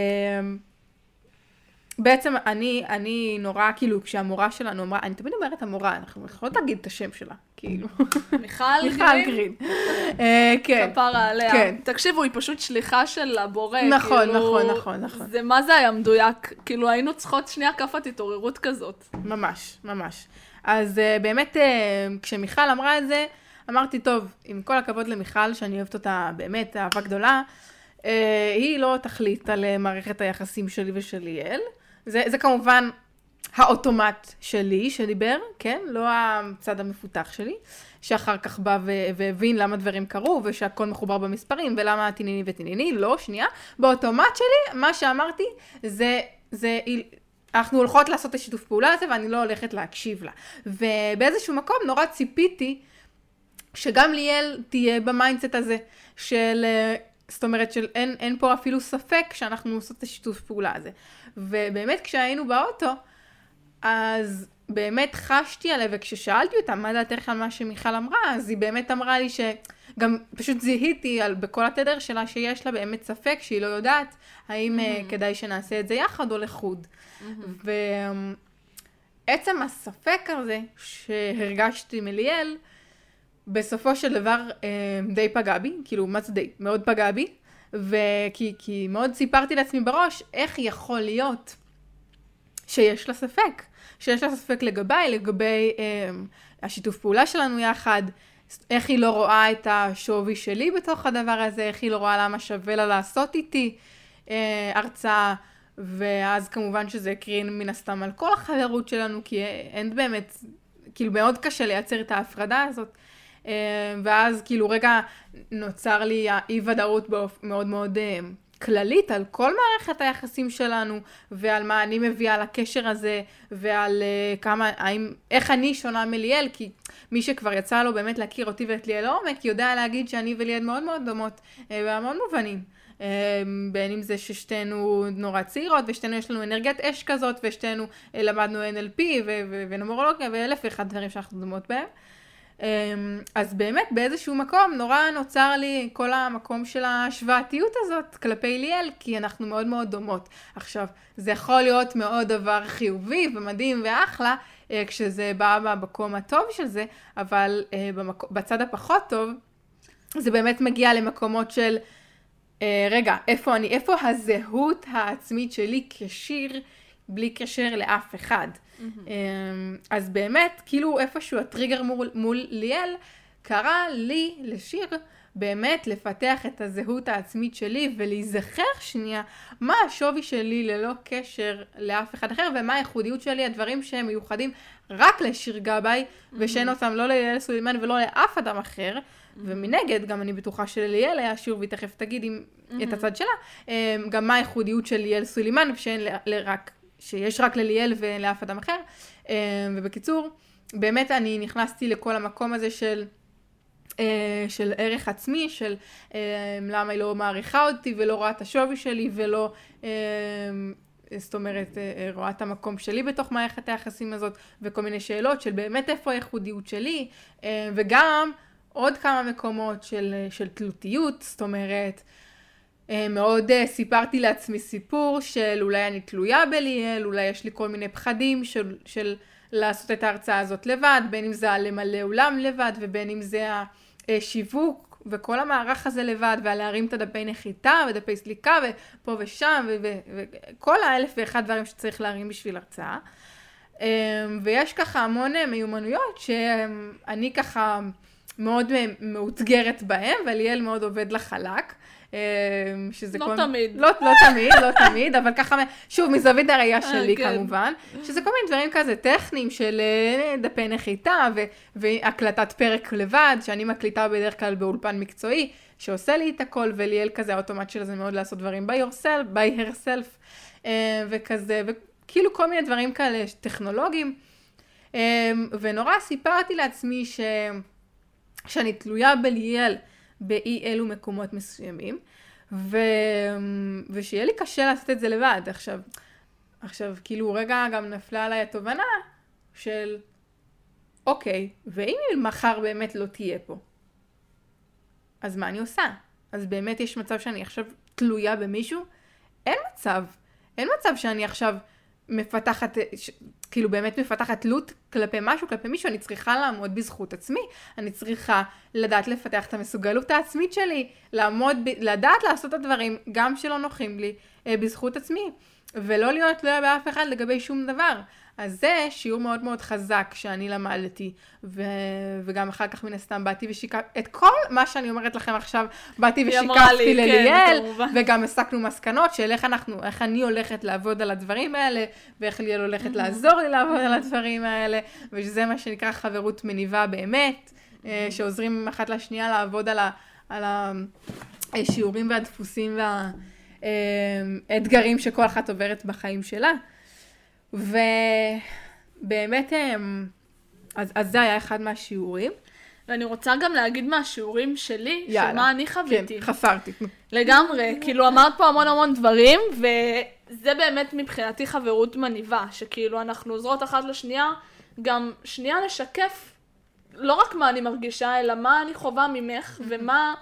בעצם אני, אני נורא, כאילו, כשהמורה שלנו אמרה, אני תמיד אומרת המורה, אנחנו יכולות להגיד את השם שלה, כאילו. מיכל מיכל גרין, גרין. אה, כן. כפרה עליה. כן. תקשיבו, היא פשוט שליחה של הבורא. נכון, כאילו, נכון, נכון, נכון. זה מה זה היה מדויק. כאילו, היינו צריכות שנייה כאפת התעוררות כזאת. ממש, ממש. אז uh, באמת, uh, כשמיכל אמרה את זה, אמרתי, טוב, עם כל הכבוד למיכל, שאני אוהבת אותה באמת, אהבה גדולה, היא לא תחליט על מערכת היחסים שלי ושל ליאל. זה, זה כמובן האוטומט שלי שדיבר, כן? לא הצד המפותח שלי, שאחר כך בא והבין למה דברים קרו, ושהכל מחובר במספרים, ולמה תניני ותניני, לא, שנייה. באוטומט שלי, מה שאמרתי, זה, זה, אנחנו הולכות לעשות את השיתוף פעולה הזה, ואני לא הולכת להקשיב לה. ובאיזשהו מקום נורא ציפיתי שגם ליאל תהיה ב mindset הזה, של, אה, זאת אומרת, של אין, אין פה אפילו ספק שאנחנו עושות את השיתוף פעולה הזה. ובאמת כשהיינו באוטו, אז באמת חשתי עליה, וכששאלתי אותה מה דעתך על מה שמיכל אמרה, אז היא באמת אמרה לי שגם פשוט זיהיתי על, בכל התדר שלה שיש לה באמת ספק שהיא לא יודעת האם mm-hmm. כדאי שנעשה את זה יחד או לחוד. Mm-hmm. ועצם הספק הזה שהרגשתי מליאל, בסופו של דבר אה, די פגע בי, כאילו מה זה די? מאוד פגע בי, וכי כי מאוד סיפרתי לעצמי בראש איך יכול להיות שיש לה ספק, שיש לה ספק לגביי, לגבי אה, השיתוף פעולה שלנו יחד, איך היא לא רואה את השווי שלי בתוך הדבר הזה, איך היא לא רואה למה שווה לה לעשות איתי אה, הרצאה, ואז כמובן שזה הקרין מן הסתם על כל החברות שלנו, כי אין באמת, כאילו מאוד קשה לייצר את ההפרדה הזאת. אה, ואז כאילו רגע נוצר לי האי ודאות באופ... מאוד מאוד אה, כללית על כל מערכת היחסים שלנו ועל מה אני מביאה לקשר הזה ועל uh, כמה, האם, איך אני שונה מליאל כי מי שכבר יצא לו באמת להכיר אותי ואת ליאל לעומק יודע להגיד שאני וליאל מאוד מאוד דומות uh, בהמון מובנים. בין אם זה ששתינו נורא צעירות ושתינו יש לנו אנרגיית אש כזאת ושתינו למדנו NLP ונומרולוגיה ואלף ואחד דברים שאנחנו דומות בהם. אז באמת באיזשהו מקום נורא נוצר לי כל המקום של ההשוואתיות הזאת כלפי ליאל, כי אנחנו מאוד מאוד דומות. עכשיו, זה יכול להיות מאוד דבר חיובי ומדהים ואחלה, כשזה בא במקום הטוב של זה, אבל במק... בצד הפחות טוב, זה באמת מגיע למקומות של, רגע, איפה אני, איפה הזהות העצמית שלי כשיר בלי קשר לאף אחד. Mm-hmm. אז באמת, כאילו איפשהו הטריגר מול, מול ליאל קרה לי, לשיר, באמת לפתח את הזהות העצמית שלי ולהיזכר שנייה מה השווי שלי ללא קשר לאף אחד אחר ומה הייחודיות שלי, הדברים שהם מיוחדים רק לשיר גבאי ושאין אותם לא ליאל סולימן ולא לאף אדם אחר. ומנגד, גם אני בטוחה שלליאל היה שיעור, והיא תכף תגיד אם, את הצד שלה, אמ, גם מה הייחודיות של ליאל סולימן, שאין ל- לרק, שיש רק לליאל ולאף אדם אחר. אמ, ובקיצור, באמת אני נכנסתי לכל המקום הזה של... אה, של ערך עצמי, של אה, למה היא לא מעריכה אותי ולא רואה את השווי שלי ולא, אה, זאת אומרת, אה, אה, רואה את המקום שלי בתוך מערכת היחסים הזאת וכל מיני שאלות של באמת איפה הייחודיות שלי וגם עוד כמה מקומות של, של תלותיות, זאת אומרת, מאוד אה, סיפרתי לעצמי סיפור של אולי אני תלויה בליאל, אולי יש לי כל מיני פחדים של, של לעשות את ההרצאה הזאת לבד, בין אם זה הלמלא אולם לבד ובין אם זה השיווק וכל המערך הזה לבד והלהרים את הדפי נחיתה ודפי סליקה ופה ושם וכל האלף ואחד דברים שצריך להרים בשביל הרצאה. אמ, ויש ככה המון אה, מיומנויות שאני ככה מאוד מאותגרת בהם וליאל מאוד עובד לה חלק. אמ, שזה לא כל... תמיד. לא, לא תמיד, לא תמיד, אבל ככה, שוב, מזווית הראייה שלי כן. כמובן, שזה כל מיני דברים כזה טכניים של אה, דפי נחיתה ו- והקלטת פרק לבד, שאני מקליטה בדרך כלל באולפן מקצועי, שעושה לי את הכל, וליאל כזה האוטומט של זה מאוד לעשות דברים by yourself, by herself, אה, וכזה, וכאילו כל מיני דברים כאלה טכנולוגיים. אה, ונורא סיפרתי לעצמי ש... שאני תלויה בליאל באי אלו מקומות מסוימים, ו... ושיהיה לי קשה לעשות את זה לבד. עכשיו, עכשיו, כאילו, רגע גם נפלה עליי התובנה של, אוקיי, ואם מחר באמת לא תהיה פה, אז מה אני עושה? אז באמת יש מצב שאני עכשיו תלויה במישהו? אין מצב. אין מצב שאני עכשיו מפתחת. כאילו באמת מפתחת תלות כלפי משהו, כלפי מישהו, אני צריכה לעמוד בזכות עצמי. אני צריכה לדעת לפתח את המסוגלות העצמית שלי, לעמוד, ב... לדעת לעשות את הדברים, גם שלא נוחים לי, אה, בזכות עצמי. ולא להיות תלויה באף אחד לגבי שום דבר. אז זה שיעור מאוד מאוד חזק שאני למדתי, ו... וגם אחר כך מן הסתם באתי ושיקפתי, את כל מה שאני אומרת לכם עכשיו, באתי ושיקפתי כן, לליאל, כמובן. וגם הסקנו מסקנות של איך אנחנו, איך אני הולכת לעבוד על הדברים האלה, ואיך ליאל הולכת לעזור לי לעבוד על הדברים האלה, ושזה מה שנקרא חברות מניבה באמת, אה, שעוזרים אחת לשנייה לעבוד על, ה... על השיעורים והדפוסים והאתגרים שכל אחת עוברת בחיים שלה. ובאמת, אמ, אז, אז זה היה אחד מהשיעורים. ואני רוצה גם להגיד מהשיעורים שלי, יאללה. שמה אני חוויתי. כן, חפרתי. לגמרי, כאילו אמרת פה המון המון דברים, וזה באמת מבחינתי חברות מניבה, שכאילו אנחנו עוזרות אחת לשנייה, גם שנייה לשקף לא רק מה אני מרגישה, אלא מה אני חווה ממך, ומה...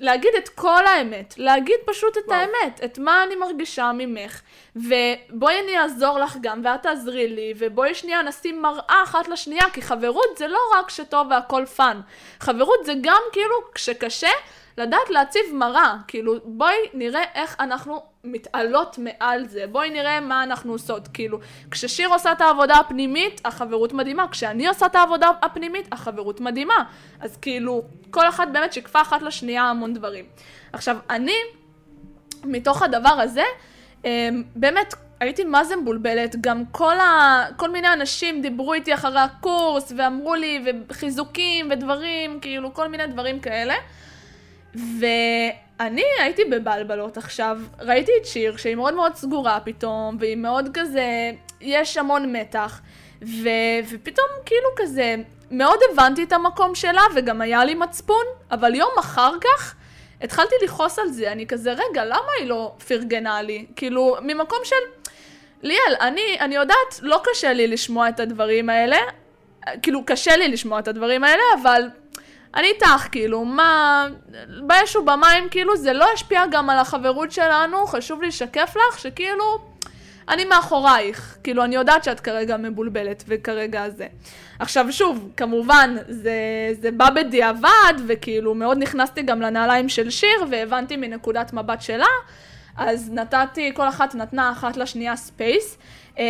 להגיד את כל האמת, להגיד פשוט את וואו. האמת, את מה אני מרגישה ממך, ובואי אני אעזור לך גם, ואת תעזרי לי, ובואי שנייה נשים מראה אחת לשנייה, כי חברות זה לא רק שטוב והכל fun, חברות זה גם כאילו כשקשה, לדעת להציב מראה, כאילו בואי נראה איך אנחנו מתעלות מעל זה, בואי נראה מה אנחנו עושות, כאילו כששיר עושה את העבודה הפנימית, החברות מדהימה, כשאני עושה את העבודה הפנימית, החברות מדהימה, אז כאילו כל אחת באמת שיקפה אחת לשנייה המון דברים. עכשיו אני, מתוך הדבר הזה, אמ, באמת הייתי מה זה מבולבלת, גם כל, ה... כל מיני אנשים דיברו איתי אחרי הקורס ואמרו לי וחיזוקים ודברים, כאילו כל מיני דברים כאלה. ואני הייתי בבלבלות עכשיו, ראיתי את שיר שהיא מאוד מאוד סגורה פתאום, והיא מאוד כזה, יש המון מתח, ו... ופתאום כאילו כזה, מאוד הבנתי את המקום שלה וגם היה לי מצפון, אבל יום אחר כך התחלתי לכעוס על זה, אני כזה, רגע, למה היא לא פרגנה לי? כאילו, ממקום של, ליאל, אני, אני יודעת, לא קשה לי לשמוע את הדברים האלה, כאילו, קשה לי לשמוע את הדברים האלה, אבל אני איתך, כאילו, מה, באש ובמים, כאילו, זה לא ישפיע גם על החברות שלנו, חשוב לי לשקף לך שכאילו, אני מאחורייך, כאילו, אני יודעת שאת כרגע מבולבלת, וכרגע זה. עכשיו, שוב, כמובן, זה, זה בא בדיעבד, וכאילו, מאוד נכנסתי גם לנעליים של שיר, והבנתי מנקודת מבט שלה, אז נתתי, כל אחת נתנה אחת לשנייה space. אה,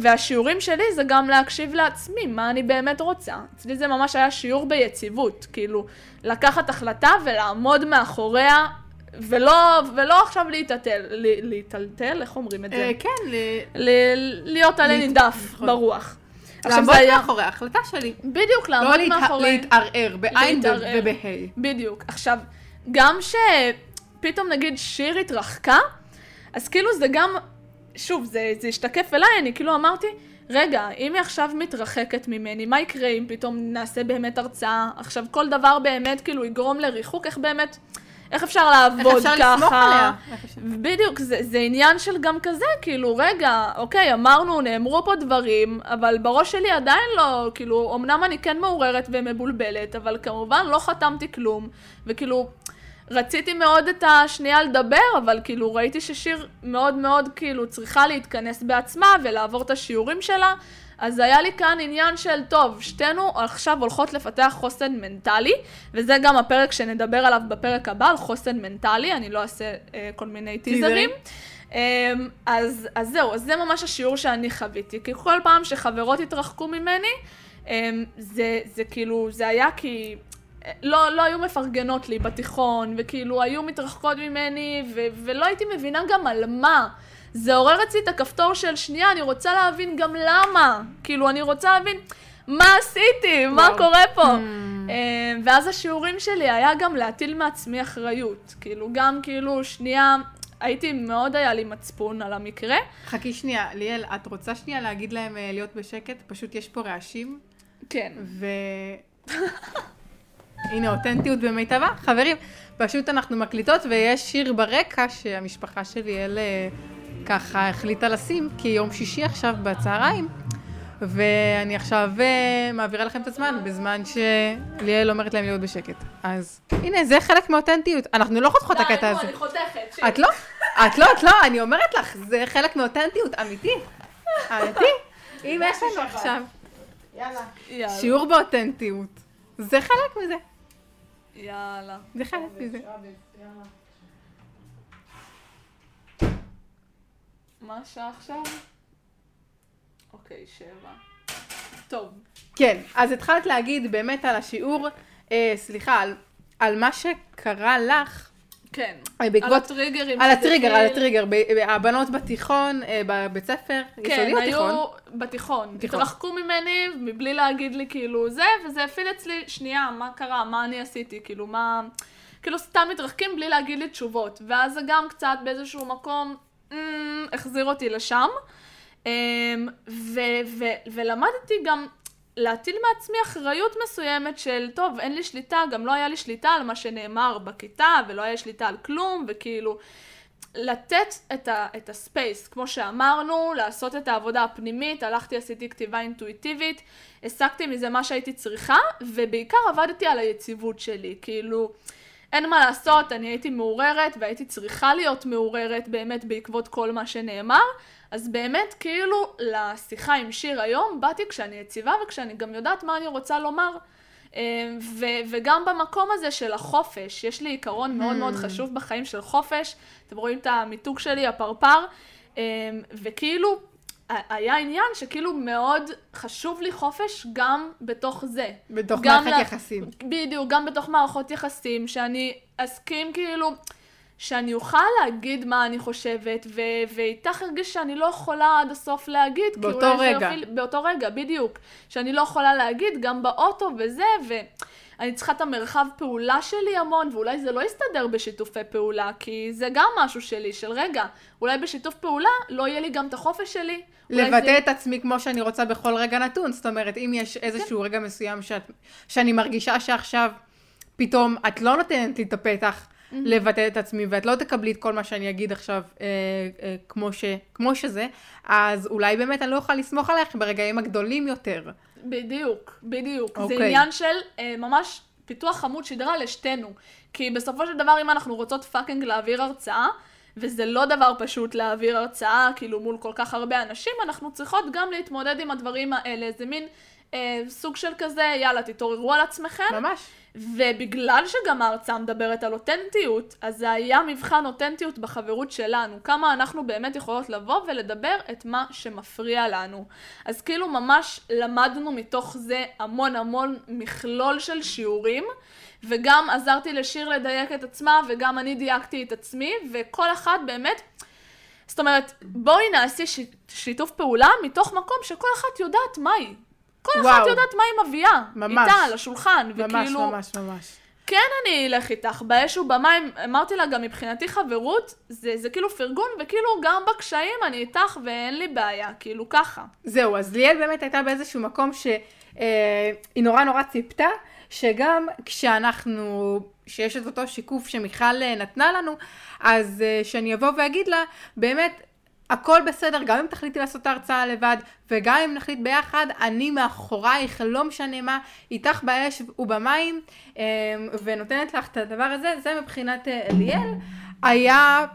והשיעורים שלי זה גם להקשיב לעצמי, מה אני באמת רוצה. אצלי זה ממש היה שיעור ביציבות, כאילו, לקחת החלטה ולעמוד מאחוריה, ולא, ולא עכשיו להתערטל, ל- להתעלתל, איך אומרים את זה? אה, כן, ל- ל- להיות להת- נידף נכון. ברוח. לעמוד מאחורי ההחלטה שלי. בדיוק, לא לעמוד להתע- מאחורי, להתערער, בעין להתערער. ובה'. בדיוק. עכשיו, גם שפתאום נגיד שיר התרחקה, אז כאילו זה גם, שוב, זה, זה השתקף אליי, אני כאילו אמרתי, רגע, אם היא עכשיו מתרחקת ממני, מה יקרה אם פתאום נעשה באמת הרצאה? עכשיו, כל דבר באמת כאילו יגרום לריחוק, איך באמת, איך אפשר לעבוד איך אפשר ככה? לסמוך עליה? איך אפשר- בדיוק, זה, זה עניין של גם כזה, כאילו, רגע, אוקיי, אמרנו, נאמרו פה דברים, אבל בראש שלי עדיין לא, כאילו, אמנם אני כן מעוררת ומבולבלת, אבל כמובן לא חתמתי כלום, וכאילו, רציתי מאוד את השנייה לדבר, אבל כאילו, ראיתי ששיר מאוד מאוד, כאילו, צריכה להתכנס בעצמה ולעבור את השיעורים שלה, אז היה לי כאן עניין של, טוב, שתינו עכשיו הולכות לפתח חוסן מנטלי, וזה גם הפרק שנדבר עליו בפרק הבא, על חוסן מנטלי, אני לא אעשה אה, כל מיני טיזרים. אמ, אז, אז זהו, אז זה ממש השיעור שאני חוויתי, כי כל פעם שחברות התרחקו ממני, אמ, זה, זה כאילו, זה היה כי לא, לא היו מפרגנות לי בתיכון, וכאילו היו מתרחקות ממני, ו, ולא הייתי מבינה גם על מה. זה עורר אצלי את הכפתור של שנייה, אני רוצה להבין גם למה. כאילו, אני רוצה להבין מה עשיתי, מה וואו. קורה פה. אה, ואז השיעורים שלי היה גם להטיל מעצמי אחריות. כאילו, גם כאילו, שנייה, הייתי, מאוד היה לי מצפון על המקרה. חכי שנייה, ליאל, את רוצה שנייה להגיד להם אה, להיות בשקט? פשוט יש פה רעשים, כן. ו... הנה, אותנטיות במיטבה. חברים, פשוט אנחנו מקליטות ויש שיר ברקע שהמשפחה של ליאל אה, ככה החליטה לשים, כי יום שישי עכשיו בצהריים, ואני עכשיו אה, מעבירה לכם את הזמן, בזמן שליאל אומרת להם להיות בשקט. אז הנה, זה חלק מאותנטיות. אנחנו לא חותכות את הקטע הזה. אני חותכת. את לא? את לא, את לא, אני אומרת לך, זה חלק מאותנטיות, אמיתי. אמיתי. אם יש לנו עכשיו יאללה. שיעור באותנטיות, זה חלק מזה. יאללה. זה חלק מזה. מה השעה עכשיו? אוקיי, שבע. טוב. כן, אז התחלת להגיד באמת על השיעור, אה, סליחה, על, על מה שקרה לך, כן. אה, בעקבות, על הטריגרים. על הטריגר, על התחיל. הטריגר, הבנות בתיכון, אה, בבית ספר, כן, יסודי או תיכון? היו בתיכון. תיכון. התרחקו ממני מבלי להגיד לי כאילו זה, וזה הפעיל אצלי, שנייה, מה קרה, מה אני עשיתי, כאילו מה... כאילו סתם מתרחקים בלי להגיד לי תשובות. ואז זה גם קצת באיזשהו מקום אמ, החזיר אותי לשם. אמ, ו- ו- ולמדתי גם להטיל מעצמי אחריות מסוימת של, טוב, אין לי שליטה, גם לא היה לי שליטה על מה שנאמר בכיתה, ולא היה לי שליטה על כלום, וכאילו, לתת את, ה- את הספייס, כמו שאמרנו, לעשות את העבודה הפנימית, הלכתי, עשיתי כתיבה אינטואיטיבית, הסקתי מזה מה שהייתי צריכה, ובעיקר עבדתי על היציבות שלי, כאילו, אין מה לעשות, אני הייתי מעוררת, והייתי צריכה להיות מעוררת באמת בעקבות כל מה שנאמר, אז באמת, כאילו, לשיחה עם שיר היום, באתי כשאני יציבה וכשאני גם יודעת מה אני רוצה לומר. אה, ו- וגם במקום הזה של החופש, יש לי עיקרון מאוד מאוד חשוב בחיים של חופש, אתם רואים את המיתוג שלי, הפרפר, אה, וכאילו, היה עניין שכאילו מאוד חשוב לי חופש גם בתוך זה. בתוך מערכת לה- יחסים. בדיוק, גם בתוך מערכות יחסים, שאני אסכים כאילו, שאני אוכל להגיד מה אני חושבת, ו- ואיתך הרגיש שאני לא יכולה עד הסוף להגיד. באותו רגע. יופיל, באותו רגע, בדיוק. שאני לא יכולה להגיד, גם באוטו וזה, ואני צריכה את המרחב פעולה שלי המון, ואולי זה לא יסתדר בשיתופי פעולה, כי זה גם משהו שלי, של רגע, אולי בשיתוף פעולה לא יהיה לי גם את החופש שלי. לבטא זה- את עצמי כמו שאני רוצה בכל רגע נתון. זאת אומרת, אם יש איזשהו רגע מסוים שאת, שאני מרגישה שעכשיו פתאום את לא נותנת לי את הפתח לבטא את עצמי, ואת לא תקבלי את כל מה שאני אגיד עכשיו אה, אה, כמו, ש, כמו שזה, אז אולי באמת אני לא אוכל לסמוך עליך ברגעים הגדולים יותר. בדיוק, בדיוק. זה אוקיי. עניין של אה, ממש פיתוח עמוד שדרה לשתינו. כי בסופו של דבר, אם אנחנו רוצות פאקינג להעביר הרצאה, וזה לא דבר פשוט להעביר הרצאה, כאילו מול כל כך הרבה אנשים, אנחנו צריכות גם להתמודד עם הדברים האלה. זה מין אה, סוג של כזה, יאללה, תתעוררו על עצמכם. ממש. ובגלל שגם ההרצאה מדברת על אותנטיות, אז זה היה מבחן אותנטיות בחברות שלנו. כמה אנחנו באמת יכולות לבוא ולדבר את מה שמפריע לנו. אז כאילו ממש למדנו מתוך זה המון המון מכלול של שיעורים, וגם עזרתי לשיר לדייק את עצמה, וגם אני דייקתי את עצמי, וכל אחת באמת... זאת אומרת, בואי נעשה ש... שיתוף פעולה מתוך מקום שכל אחת יודעת מה היא. כל אחת וואו. יודעת מה היא מביאה. ממש. איתה, על השולחן. ממש, וכאילו, ממש, ממש. כן אני אלך איתך, באש ובמים, אמרתי לה גם מבחינתי חברות, זה, זה כאילו פרגון, וכאילו גם בקשיים אני איתך ואין לי בעיה, כאילו ככה. זהו, אז ליאל באמת הייתה באיזשהו מקום שהיא נורא נורא ציפתה, שגם כשאנחנו, שיש את אותו שיקוף שמיכל אה, נתנה לנו, אז אה, שאני אבוא ואגיד לה, באמת, הכל בסדר, גם אם תחליטי לעשות את ההרצאה לבד, וגם אם נחליט ביחד, אני מאחורייך, לא משנה מה, איתך באש ובמים, אה, ונותנת לך את הדבר הזה, זה מבחינת אה, ליאל, היה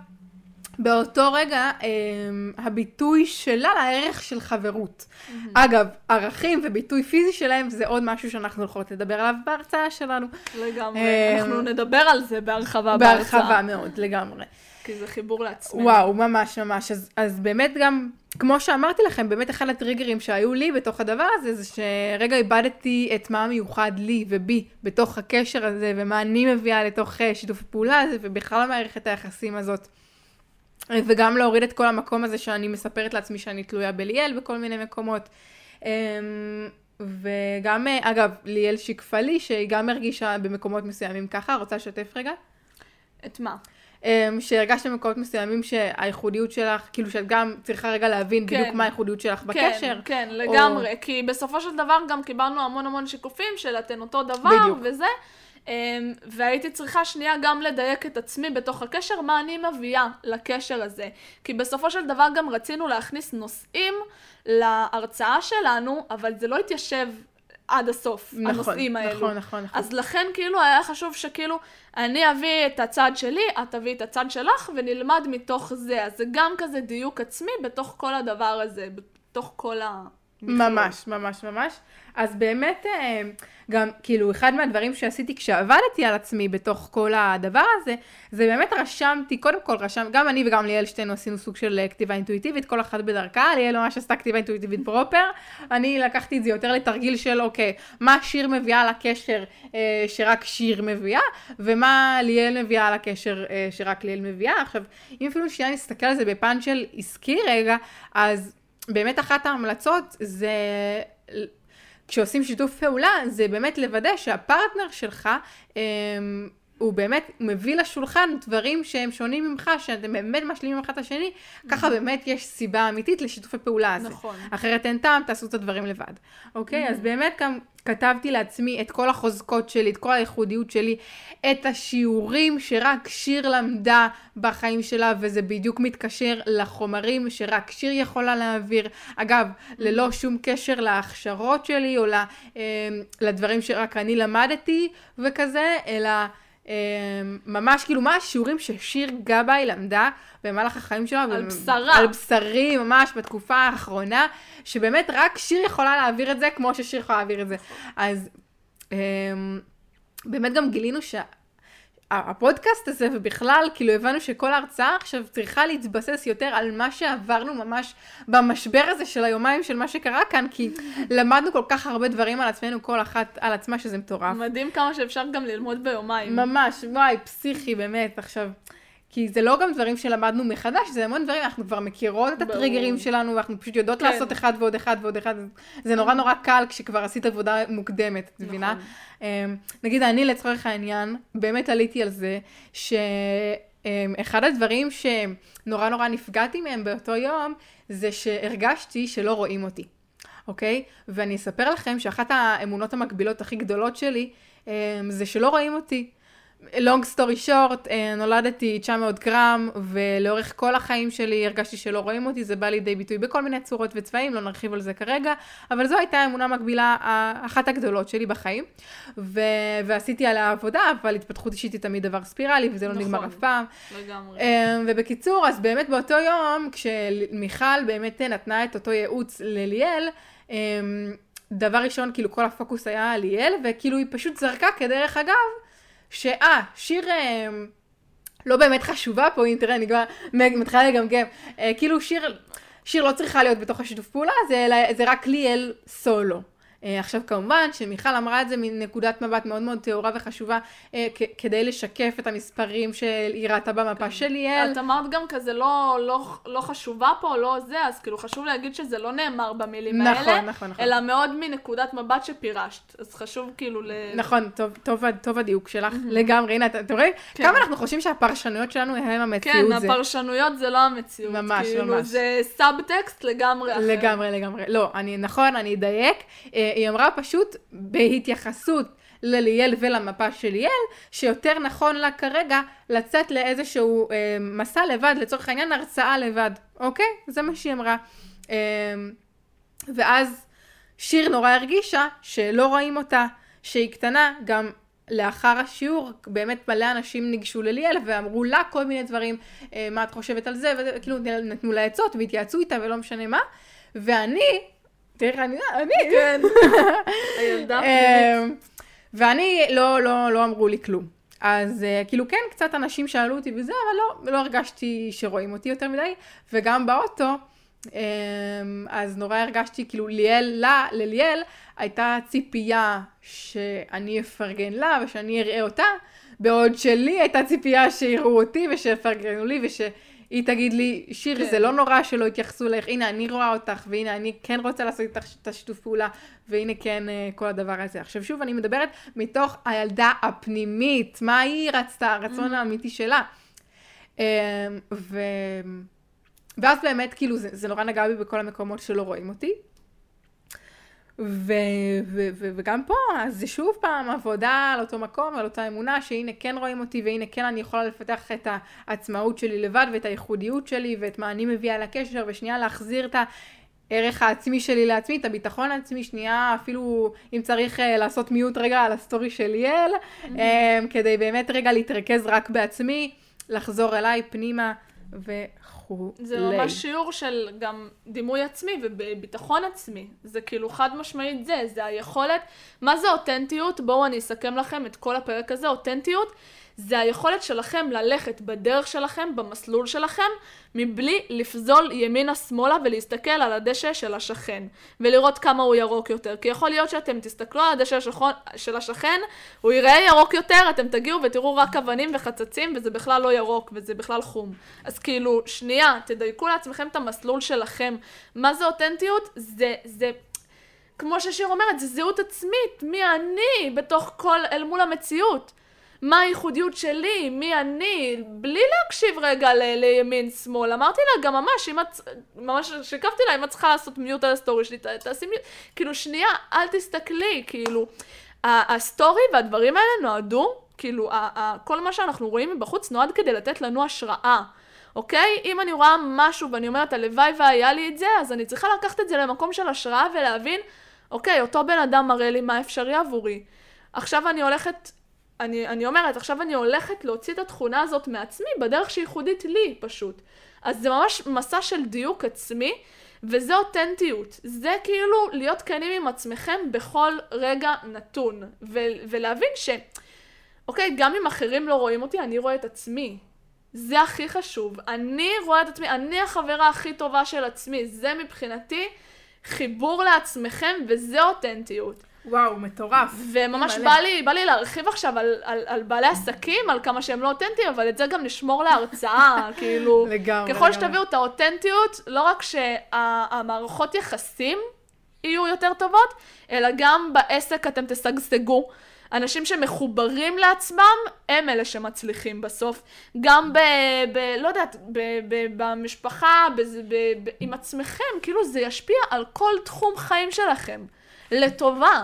באותו רגע אמ, הביטוי שלה לערך של חברות. אגב, ערכים וביטוי פיזי שלהם זה עוד משהו שאנחנו הולכות לדבר עליו בהרצאה שלנו. לגמרי, אה, אנחנו נדבר על זה בהרחבה בהרחבה בהרצאה. מאוד, לגמרי. כי זה חיבור לעצמנו. וואו, ממש ממש. אז, אז באמת גם, כמו שאמרתי לכם, באמת אחד הטריגרים שהיו לי בתוך הדבר הזה, זה שרגע איבדתי את מה מיוחד לי ובי בתוך הקשר הזה, ומה אני מביאה לתוך אה, שיתוף הפעולה הזה, ובכלל מערכת היחסים הזאת. וגם להוריד את כל המקום הזה שאני מספרת לעצמי שאני תלויה בליאל בכל מיני מקומות. אמ, וגם, אה, אגב, ליאל שיקפה לי שהיא גם הרגישה במקומות מסוימים ככה, רוצה לשתף רגע? את מה? אמ, שהרגשת במקומות מסוימים שהייחודיות שלך, כאילו שאת גם צריכה רגע להבין כן. בדיוק מה הייחודיות שלך בקשר. כן, כן, לגמרי. כי בסופו של דבר גם קיבלנו המון המון שיקופים של אתן אותו דבר, בדיוק. וזה. אמ, והייתי צריכה שנייה גם לדייק את עצמי בתוך הקשר, מה אני מביאה לקשר הזה. כי בסופו של דבר גם רצינו להכניס נושאים להרצאה שלנו, אבל זה לא התיישב עד הסוף, נכון, הנושאים האלו. נכון, נכון, נכון. אז לכן כאילו היה חשוב שכאילו אני אביא את הצד שלי, את תביאי את הצד שלך, ונלמד מתוך זה. אז זה גם כזה דיוק עצמי בתוך כל הדבר הזה, בתוך כל ה... ממש, ממש, ממש. אז באמת, אה, גם, כאילו, אחד מהדברים שעשיתי כשעבדתי על עצמי בתוך כל הדבר הזה, זה באמת רשמתי, קודם כל רשם, גם אני וגם ליאל שתינו עשינו סוג של אה, כתיבה אינטואיטיבית, כל אחת בדרכה, ליאל ממש עשתה כתיבה אינטואיטיבית פרופר, אני לקחתי את זה יותר לתרגיל של, אוקיי, מה שיר מביאה לקשר אה, שרק שיר מביאה, ומה ליאל מביאה לקשר אה, שרק ליאל מביאה. עכשיו, אם אפילו שנייה נסתכל על זה בפן של עסקי רגע, אז באמת אחת ההמלצות זה, כשעושים שיתוף פעולה, זה באמת לוודא שהפרטנר שלך, אמ, הוא באמת מביא לשולחן דברים שהם שונים ממך, שאתם באמת משלימים אחד את השני, ככה באמת יש סיבה אמיתית לשיתופי פעולה הזה. נכון. אחרת אין טעם, תעשו את הדברים לבד. אוקיי? אז באמת גם כתבתי לעצמי את כל החוזקות שלי, את כל הייחודיות שלי, את השיעורים שרק שיר למדה בחיים שלה, וזה בדיוק מתקשר לחומרים שרק שיר יכולה להעביר. אגב, ללא שום קשר להכשרות שלי, או אמ, לדברים שרק אני למדתי וכזה, אלא... אמ, ממש כאילו מה השיעורים ששיר גבאי למדה במהלך החיים שלה. על בשרה. על בשרי ממש בתקופה האחרונה, שבאמת רק שיר יכולה להעביר את זה כמו ששיר יכולה להעביר את זה. אז אמ, באמת גם גילינו שהפודקאסט הזה ובכלל, כאילו הבנו שכל ההרצאה עכשיו צריכה להתבסס יותר על מה שעברנו ממש במשבר הזה של היומיים של מה שקרה כאן, כי למדנו כל כך הרבה דברים על עצמנו, כל אחת על עצמה, שזה מטורף. מדהים כמה שאפשר גם ללמוד ביומיים. ממש, וואי, פסיכי, באמת, עכשיו. כי זה לא גם דברים שלמדנו מחדש, זה המון דברים, אנחנו כבר מכירות את ברור. הטריגרים שלנו, ואנחנו פשוט יודעות כן. לעשות אחד ועוד אחד ועוד אחד. זה נורא נורא קל כשכבר עשית עבודה מוקדמת, את מבינה? נכון. אמ, נגיד, אני לצורך העניין, באמת עליתי על זה, שאחד הדברים שנורא נורא נפגעתי מהם באותו יום, זה שהרגשתי שלא רואים אותי, אוקיי? ואני אספר לכם שאחת האמונות המקבילות הכי גדולות שלי, אמ, זה שלא רואים אותי. Long story short, אה, נולדתי 900 גרם, ולאורך כל החיים שלי הרגשתי שלא רואים אותי, זה בא לידי ביטוי בכל מיני צורות וצבעים, לא נרחיב על זה כרגע, אבל זו הייתה אמונה מקבילה, אחת הגדולות שלי בחיים, ו- ועשיתי עליה עבודה, אבל התפתחות אישית היא תמיד דבר ספירלי, וזה לא נכון. נגמר אף פעם. לגמרי. אמ, ובקיצור, אז באמת באותו יום, כשמיכל באמת נתנה את אותו ייעוץ לליאל, אמ, דבר ראשון, כאילו כל הפוקוס היה על ליאל, וכאילו היא פשוט זרקה כדרך אגב, שאה, שיר אה, לא באמת חשובה פה, הנה תראה, אני כבר מתחילה לגמגם, אה, כאילו שיר, שיר לא צריכה להיות בתוך השיתוף פעולה, זה, זה רק ליאל סולו. אה, עכשיו כמובן שמיכל אמרה את זה מנקודת מבט מאוד מאוד טהורה וחשובה אה, כדי לשקף את המספרים שהיא ראתה במפה כן. של ליאל. את אמרת גם כזה לא, לא, לא חשובה פה, לא זה, אז כאילו חשוב להגיד שזה לא נאמר במילים נכון, האלה, נכון, נכון. אלא מאוד מנקודת מבט שפירשת, אז חשוב כאילו ל... נכון, טוב, טוב, טוב הדיוק שלך, לגמרי, הנה, אתה רואה כן. כמה אנחנו חושבים שהפרשנויות שלנו הם המציאות. כן, זה. הפרשנויות זה לא המציאות. ממש, כאילו, ממש. זה סאבטקסט לגמרי אחר. לגמרי, לגמרי. לא, אני, נכון, אני אדייק. היא אמרה פשוט בהתייחסות לליאל ולמפה של ליאל, שיותר נכון לה כרגע לצאת לאיזשהו אה, מסע לבד, לצורך העניין הרצאה לבד, אוקיי? זה מה שהיא אמרה. אה, ואז שיר נורא הרגישה שלא רואים אותה, שהיא קטנה, גם לאחר השיעור באמת מלא אנשים ניגשו לליאל ואמרו לה כל מיני דברים, אה, מה את חושבת על זה, וכאילו נתנו לה עצות והתייעצו איתה ולא משנה מה, ואני תראה, אני, אני. כן. הילדה אמ, ואני, לא, לא, לא אמרו לי כלום. אז אה, כאילו כן, קצת אנשים שאלו אותי וזה, אבל לא, לא הרגשתי שרואים אותי יותר מדי, וגם באוטו, אמ, אז נורא הרגשתי, כאילו ליאל, לה, לליאל, הייתה ציפייה שאני אפרגן לה ושאני אראה אותה, בעוד שלי הייתה ציפייה שיראו אותי ושיפרגנו לי וש... היא תגיד לי, שיר, כן. זה לא נורא שלא התייחסו אליך, הנה, אני רואה אותך, והנה, אני כן רוצה לעשות איתך את השיתוף פעולה, והנה כן אה, כל הדבר הזה. עכשיו, שוב, אני מדברת מתוך הילדה הפנימית, מה היא רצתה, הרצון mm-hmm. האמיתי שלה. אמ, ו... ואז באמת, כאילו, זה, זה נורא נגע בי בכל המקומות שלא רואים אותי. ו- ו- ו- וגם פה, אז זה שוב פעם עבודה על אותו מקום, על אותה אמונה, שהנה כן רואים אותי, והנה כן אני יכולה לפתח את העצמאות שלי לבד, ואת הייחודיות שלי, ואת מה אני מביאה לקשר, ושנייה להחזיר את הערך העצמי שלי לעצמי, את הביטחון העצמי, שנייה אפילו אם צריך אה, לעשות mute רגע על ה story של ליאל, mm-hmm. אמ, כדי באמת רגע להתרכז רק בעצמי, לחזור אליי פנימה. וכולי. זה ממש שיעור של גם דימוי עצמי וביטחון עצמי. זה כאילו חד משמעית זה, זה היכולת, מה זה אותנטיות? בואו אני אסכם לכם את כל הפרק הזה, אותנטיות זה היכולת שלכם ללכת בדרך שלכם, במסלול שלכם, מבלי לפזול ימינה-שמאלה ולהסתכל על הדשא של השכן, ולראות כמה הוא ירוק יותר. כי יכול להיות שאתם תסתכלו על הדשא של השכן, הוא ייראה ירוק יותר, אתם תגיעו ותראו רק אבנים וחצצים, וזה בכלל לא ירוק, וזה בכלל חום. אז כאילו, שנייה, תדייקו לעצמכם את המסלול שלכם. מה זה אותנטיות? זה, זה... כמו ששיר אומרת, זה זהות עצמית, מי אני בתוך כל, אל מול המציאות. מה הייחודיות שלי, מי אני, בלי להקשיב רגע ל- לימין שמאל. אמרתי לה גם ממש, אם את, ממש שיקפתי לה, אם את צריכה לעשות mute על ה story שלי, תעשי mute, כאילו שנייה, אל תסתכלי, כאילו, ה story והדברים האלה נועדו, כאילו, כל מה שאנחנו רואים מבחוץ נועד כדי לתת לנו השראה. אוקיי? אם אני רואה משהו ואני אומרת, הלוואי והיה לי את זה, אז אני צריכה לקחת את זה למקום של השראה ולהבין, אוקיי, אותו בן אדם מראה לי מה אפשרי עבורי. עכשיו אני הולכת אני, אני אומרת, עכשיו אני הולכת להוציא את התכונה הזאת מעצמי בדרך שייחודית לי פשוט. אז זה ממש מסע של דיוק עצמי, וזה אותנטיות. זה כאילו להיות כנים עם עצמכם בכל רגע נתון. ו- ולהבין ש... אוקיי, גם אם אחרים לא רואים אותי, אני רואה את עצמי. זה הכי חשוב. אני רואה את עצמי, אני החברה הכי טובה של עצמי. זה מבחינתי חיבור לעצמכם, וזה אותנטיות. וואו, מטורף. וממש בא לי, בא לי להרחיב עכשיו על, על, על בעלי עסקים, על כמה שהם לא אותנטיים, אבל את זה גם נשמור להרצאה, כאילו... לגמרי. ככל שתביאו את האותנטיות, לא רק שהמערכות יחסים יהיו יותר טובות, אלא גם בעסק אתם תשגשגו. אנשים שמחוברים לעצמם, הם אלה שמצליחים בסוף. גם ב... ב לא יודעת, ב, ב, במשפחה, ב, ב, ב, עם עצמכם, כאילו זה ישפיע על כל תחום חיים שלכם. לטובה.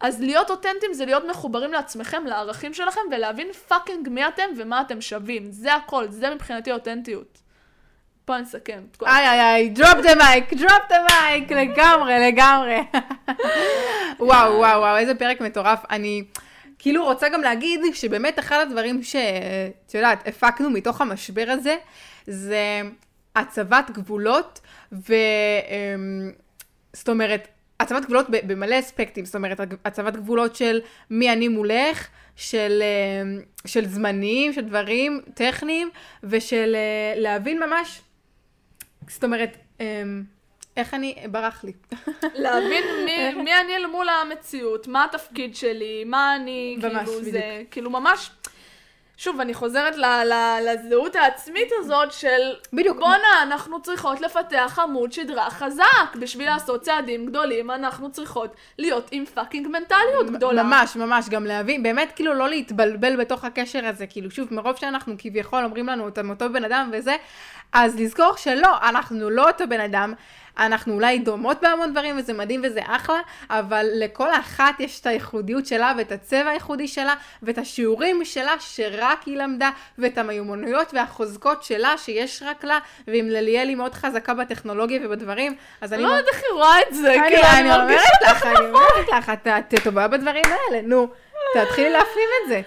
אז להיות אותנטיים זה להיות מחוברים לעצמכם, לערכים שלכם, ולהבין fucking מי אתם ומה אתם שווים. זה הכל, זה מבחינתי אותנטיות. פה נסכם. איי איי איי, drop the mic, drop the mic, לגמרי, לגמרי. וואו, וואו, וואו, איזה פרק מטורף. אני כאילו רוצה גם להגיד שבאמת אחד הדברים שאת יודעת, הפקנו מתוך המשבר הזה, זה הצבת גבולות, ו... אמ, אומרת, הצבת גבולות במלא אספקטים, זאת אומרת, הצבת גבולות של מי אני מולך, של, אה, של זמנים, של דברים טכניים, ושל אה, להבין ממש, זאת אומרת, אה, איך אני, ברח לי. להבין מי, מי אני אל מול המציאות, מה התפקיד שלי, מה אני, ממש, כאילו, זה, בדיוק. כאילו ממש, שוב, אני חוזרת ל, ל, לזהות העצמית הזאת של, בדיוק. בואנה, אנחנו צריכות לפתח עמוד שדרה חזק, בשביל לעשות צעדים גדולים, אנחנו צריכות להיות עם פאקינג מנטליות גדולה. ממש, ממש, גם להבין, באמת כאילו לא להתבלבל בתוך הקשר הזה, כאילו שוב, מרוב שאנחנו כביכול אומרים לנו, אתם אותו בן אדם וזה, אז לזכור שלא, אנחנו לא אותו בן אדם, אנחנו אולי דומות בהמון דברים וזה מדהים וזה אחלה, אבל לכל אחת יש את הייחודיות שלה ואת הצבע הייחודי שלה ואת השיעורים שלה שרק היא למדה ואת המיומנויות והחוזקות שלה שיש רק לה, ואם לליאל היא מאוד חזקה בטכנולוגיה ובדברים, אז אני... לא יודעת איך היא רואה את זה, אני, כאילו, אני אומרת לך, אני אומרת לך, את טובה בדברים האלה, נו, תתחילי להפנים את זה.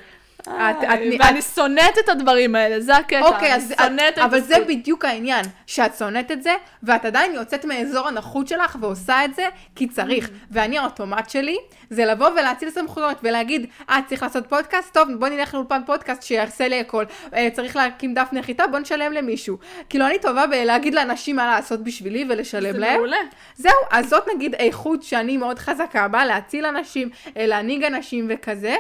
ואני שונאת את הדברים האלה, זה הקטע, אוקיי, אז, שונאת את אבל זה. בדיוק העניין, שאת שונאת את זה, ואת עדיין יוצאת מאזור הנוחות שלך ועושה את זה כי צריך. ואני, האוטומט שלי, זה לבוא ולהציל סמכויות ולהגיד, אה, צריך לעשות פודקאסט? טוב, בוא נלך לאולפן פודקאסט שיעשה לי הכל. אה, צריך להקים דף נחיתה? בוא נשלם למישהו. כאילו, אני טובה בלהגיד לאנשים מה לעשות בשבילי ולשלם זה להם. מעולה. זהו, אז זאת נגיד איכות שאני מאוד חזקה בה, להציל אנשים, אה, להנהיג אנשים וכזה.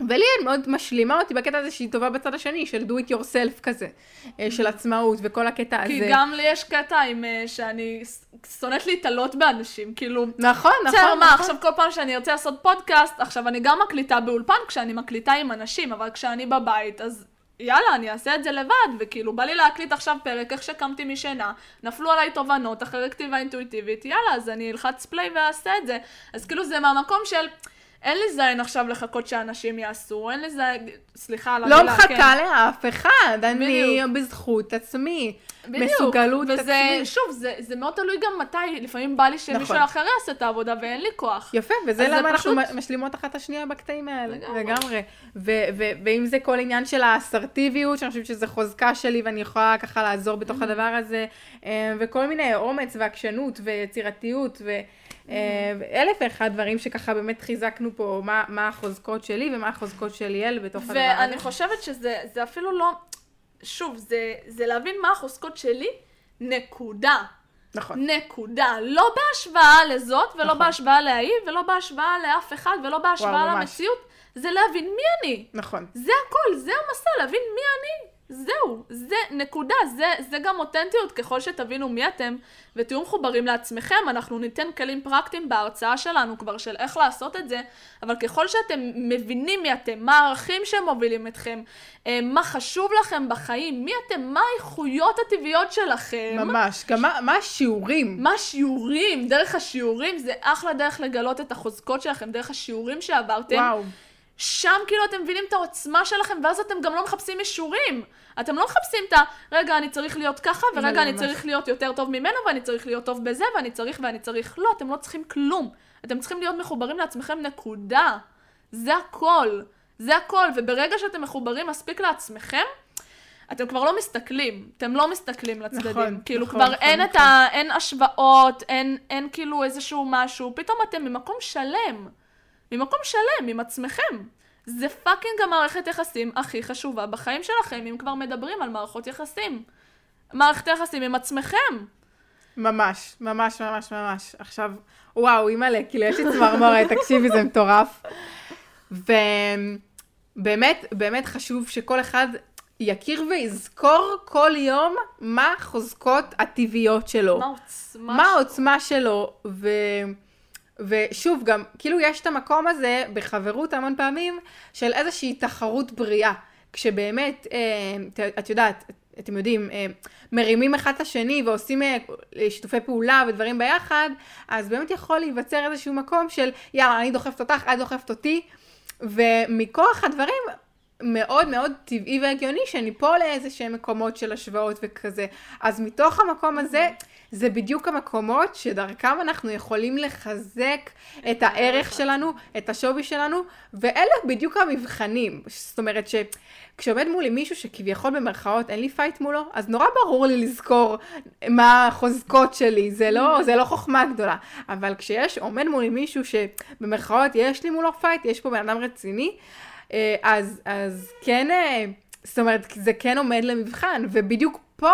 וליאל מאוד משלימה אותי בקטע הזה שהיא טובה בצד השני, של do it yourself כזה, אה, של עצמאות וכל הקטע הזה. כי גם לי יש קטע עם אה, שאני שונאת להתעלות באנשים, כאילו... נכון, בסדר, נכון, מה, נכון. עכשיו כל פעם שאני ארצה לעשות פודקאסט, עכשיו אני גם מקליטה באולפן כשאני מקליטה עם אנשים, אבל כשאני בבית, אז יאללה, אני אעשה את זה לבד, וכאילו, בא לי להקליט עכשיו פרק, איך שקמתי משינה, נפלו עליי תובנות אחרי כתיבה אינטואיטיבית, יאללה, אז אני אלחץ פליי ואעשה את זה. אז כאילו, זה מהמקום של... אין לי זין עכשיו לחכות שאנשים יעשו, אין לי זין, סליחה על לא המילה, כן. מחכה לאף אחד, אני בדיוק. בזכות עצמי. בדיוק, מסוגלות וזה, עצמית. שוב, זה, זה מאוד תלוי גם מתי, לפעמים בא לי שמישהו נכון. אחר יעשה את העבודה ואין לי כוח. יפה, וזה למה אנחנו פשוט- משלימות אחת את השנייה בקטעים האלה. לגמרי. לגמרי. ו- ו- ואם זה כל עניין של האסרטיביות, שאני חושבת שזו חוזקה שלי ואני יכולה ככה לעזור. בתוך הדבר הזה, אה, וכל מיני אומץ ועקשנות ויצירתיות ו... אה, ואלף ואחד דברים שככה באמת חיזקנו פה מה, מה החוזקות שלי ומה החוזקות של ליאל בתוך הדבר הזה. ואני חושבת שזה זה אפילו לא, שוב, זה, זה להבין מה החוזקות שלי, נקודה. נכון. נקודה. לא בהשוואה לזאת, ולא נכון. בהשוואה להיא, ולא בהשוואה לאף אחד, ולא בהשוואה וואו. למציאות. זה להבין מי אני. נכון. זה הכל, זה המסע, להבין מי אני. זהו, זה נקודה, זה, זה גם אותנטיות ככל שתבינו מי אתם ותהיו מחוברים לעצמכם, אנחנו ניתן כלים פרקטיים בהרצאה שלנו כבר של איך לעשות את זה, אבל ככל שאתם מבינים מי אתם, מה הערכים שמובילים אתכם, אה, מה חשוב לכם בחיים, מי אתם, מה האיכויות הטבעיות שלכם, ממש. גם מה, מה השיעורים? מה השיעורים, דרך השיעורים זה אחלה דרך לגלות את החוזקות שלכם, דרך השיעורים שעברתם. וואו. שם כאילו אתם מבינים את העוצמה שלכם, ואז אתם גם לא מחפשים אישורים. אתם לא מחפשים את ה... רגע, אני צריך להיות ככה, ורגע, זה אני ממש. צריך להיות יותר טוב ממנו, ואני צריך להיות טוב בזה, ואני צריך ואני צריך. לא, אתם לא צריכים כלום. אתם צריכים להיות מחוברים לעצמכם, נקודה. זה הכל. זה הכל. וברגע שאתם מחוברים מספיק לעצמכם, אתם כבר לא מסתכלים, אתם לא מסתכלים לצדדים. נכון, כאילו נכון, כבר נכון, אין את נכון. ה... אין השוואות, אין, אין כאילו איזשהו משהו, פתאום אתם ממקום שלם. ממקום שלם, עם עצמכם. זה פאקינג המערכת יחסים הכי חשובה בחיים שלכם, אם כבר מדברים על מערכות יחסים. מערכת יחסים עם עצמכם. ממש, ממש, ממש, ממש. עכשיו, וואו, אימא'לה, כאילו, יש לי צמרמורת, תקשיבי, זה מטורף. ובאמת, באמת חשוב שכל אחד יכיר ויזכור כל יום מה החוזקות הטבעיות שלו. מה העוצמה מה ש- העוצמה שלו, ו... ושוב, גם, כאילו יש את המקום הזה בחברות המון פעמים של איזושהי תחרות בריאה. כשבאמת, אה, את- יודעת, אתם יודעים, אה, מרימים אחד את השני ועושים אה, שיתופי פעולה ודברים ביחד, אז באמת יכול להיווצר איזשהו מקום של יאללה, אני דוחפת אותך, את דוחפת אותי, ומכוח הדברים מאוד מאוד טבעי והגיוני שניפול לאיזה שהם מקומות של השוואות וכזה. אז מתוך המקום הזה, זה בדיוק המקומות שדרכם אנחנו יכולים לחזק את הערך שלנו, את השווי שלנו, ואלה בדיוק המבחנים. זאת אומרת שכשעומד מולי מישהו שכביכול במרכאות אין לי fight מולו, אז נורא ברור לי לזכור מה החוזקות שלי, זה לא, זה לא חוכמה גדולה. אבל כשיש, עומד מולי מישהו שבמרכאות יש לי מולו fight, יש פה בן אדם רציני, אה, אז, אז כן, אה, זאת אומרת, זה כן עומד למבחן, ובדיוק פה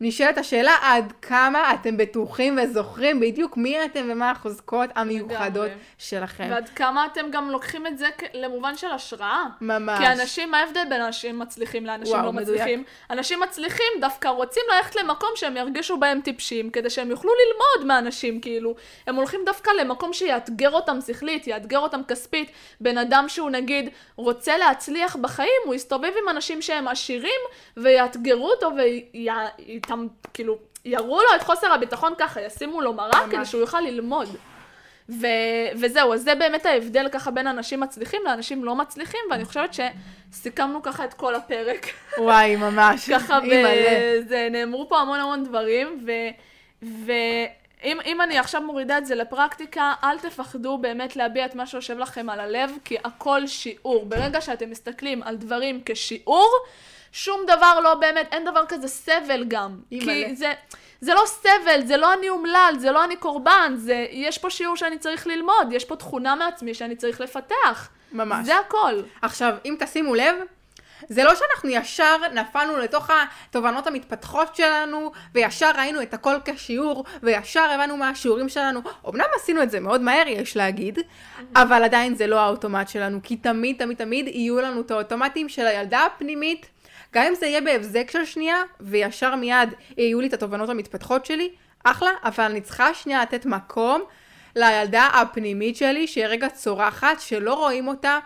נשאלת השאלה עד כמה אתם בטוחים וזוכרים בדיוק מי אתם ומה החוזקות המיוחדות. שלכם. ועד כמה אתם גם לוקחים את זה למקום של השראה. ממש. כי אנשים, מה ההבדל בין אנשים מצליחים לאנשים וואו, לא מדויק. מצליחים? אנשים מצליחים דווקא רוצים ללכת למקום שהם ירגישו בהם טיפשים, כדי שהם יוכלו ללמוד מאנשים, כאילו. הם הולכים דווקא למקום שיאתגר אותם שכלית, יאתגר אותם כספית. בן אדם שהוא נגיד רוצה להצליח בחיים, הוא יסתובב עם אנשים שהם עשירים, ויאתגרו אותו ויתם, כאילו, יראו לו את חוסר הביטחון ככה, ישימו לו מראה ממש. כדי שהוא יוכל ללמוד. ו- וזהו, אז זה באמת ההבדל ככה בין אנשים מצליחים לאנשים לא מצליחים, ואני חושבת שסיכמנו ככה את כל הפרק. וואי, ממש. ככה, אימא'לה. זה, נאמרו פה המון המון דברים, ו... ואם אם אני עכשיו מורידה את זה לפרקטיקה, אל תפחדו באמת להביע את מה שיושב לכם על הלב, כי הכל שיעור. ברגע שאתם מסתכלים על דברים כשיעור, שום דבר לא באמת, אין דבר כזה סבל גם. אימא'לה. כי זה, זה לא סבל, זה לא אני אומלל, זה לא אני קורבן, זה, יש פה שיעור שאני צריך ללמוד, יש פה תכונה מעצמי שאני צריך לפתח. ממש. זה הכל. עכשיו, אם תשימו לב, זה לא שאנחנו ישר נפלנו לתוך התובנות המתפתחות שלנו, וישר ראינו את הכל כשיעור, וישר הבנו מה השיעורים שלנו. אמנם עשינו את זה מאוד מהר, יש להגיד, אבל עדיין זה לא האוטומט שלנו, כי תמיד, תמיד, תמיד יהיו לנו את האוטומטים של הילדה הפנימית, גם אם זה יהיה בהבזק של שנייה, וישר מיד יהיו לי את התובנות המתפתחות שלי, אחלה, אבל אני צריכה שנייה לתת מקום לילדה הפנימית שלי, שהיא רגע צורחת, שלא רואים אותה.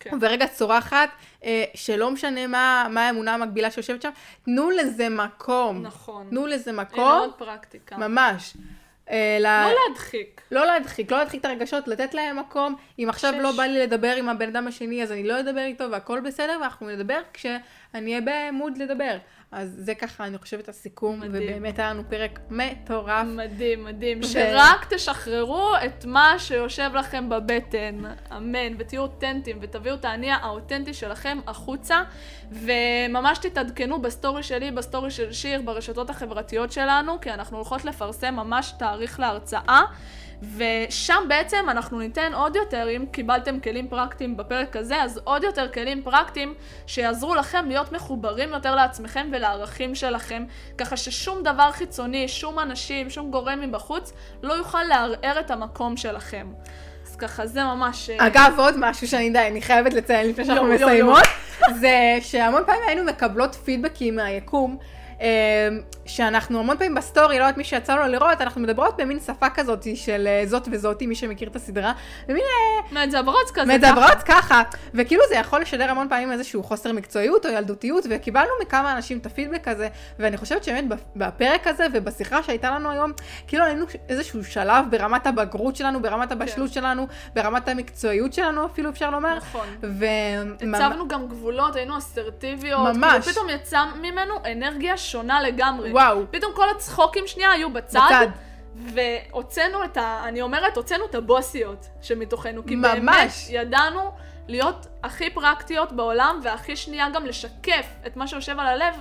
כן. ורגע צורחת, אה, שלא משנה מה, מה האמונה המקבילה שיושבת שם, תנו לזה מקום. נכון. תנו לזה הנה מקום, עוד פרקטיקה. ממש. אה, ל- לא להדחיק. לא להדחיק, לא להדחיק את הרגשות, לתת להם מקום. אם עכשיו שש. לא בא לי לדבר עם הבן אדם השני, אז אני לא אדבר איתו והכל בסדר, ואנחנו נדבר כשאני אהיה במוד לדבר. אז זה ככה, אני חושבת, הסיכום, מדהים. ובאמת היה לנו פרק מטורף. מדהים, מדהים. ו- שרק תשחררו את מה שיושב לכם בבטן. אמן. ותהיו אותנטיים, ותביאו את האני האותנטי שלכם החוצה. וממש תתעדכנו בסטורי שלי, בסטורי של שיר, ברשתות החברתיות שלנו, כי אנחנו הולכות לפרסם ממש תאריך להרצאה. ושם בעצם אנחנו ניתן עוד יותר, אם קיבלתם כלים פרקטיים בפרק הזה, אז עוד יותר כלים פרקטיים שיעזרו לכם להיות מחוברים יותר לעצמכם ולערכים שלכם, ככה ששום דבר חיצוני, שום אנשים, שום גורם מבחוץ, לא יוכל לערער את המקום שלכם. אז ככה, זה ממש... אה, אגב, עוד משהו שאני די, אני חייבת לציין לפני שאנחנו יו, יו, יו. מסיימות, זה שהמון פעמים היינו מקבלות פידבקים מהיקום, שאנחנו המון פעמים בסטורי, לא יודעת מי שיצא לו לראות, אנחנו מדברות במין שפה כזאת של אה, זאת וזאתי, מי שמכיר את הסדרה, ומין אה, מדברות כזה. מדברות ככה, וכאילו זה יכול לשדר המון פעמים איזשהו חוסר מקצועיות או ילדותיות, וקיבלנו מכמה אנשים את הפידבק הזה, ואני חושבת שבאמת בפרק הזה ובשיחה שהייתה לנו היום, כאילו היינו איזשהו שלב ברמת הבגרות שלנו, ברמת הבשלות שלנו, ברמת המקצועיות שלנו אפילו אפשר לומר. נכון. ו... הצבנו גם גבולות, היינו אסרטיביות. ממש. כאילו פתאום יצא ממנו אנרגיה שונה לגמרי. וואו. פתאום כל הצחוקים שנייה היו בצד. בצד. והוצאנו את ה... אני אומרת, הוצאנו את הבוסיות שמתוכנו. כי ממש. באמת ידענו להיות הכי פרקטיות בעולם, והכי שנייה גם לשקף את מה שיושב על הלב,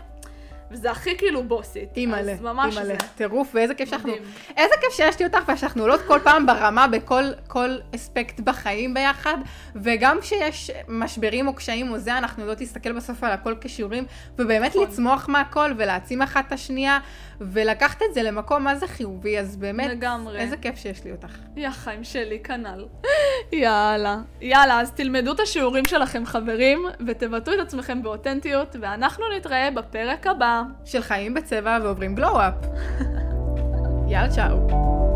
וזה הכי כאילו בוסית. אימא'לה, זה. טירוף, ואיזה כיף שאנחנו. איזה כיף שיש לי אותך, ושאנחנו עולות כל פעם ברמה בכל כל אספקט בחיים ביחד, וגם כשיש משברים או קשיים או זה, אנחנו יודעות להסתכל בסוף על הכל כשיעורים, ובאמת נכון. לצמוח מהכל, ולהעצים אחת את השנייה, ולקחת את זה למקום מה זה חיובי, אז באמת, לגמרי. איזה כיף שיש לי אותך. יא חיים שלי, כנ"ל. יאללה. יאללה, אז תלמדו את השיעורים שלכם, חברים, ותבטאו את עצמכם באותנטיות, ואנחנו נתראה בפרק הבא. של חיים בצבע ועוברים גלו-אפ. יאללה, צ'או.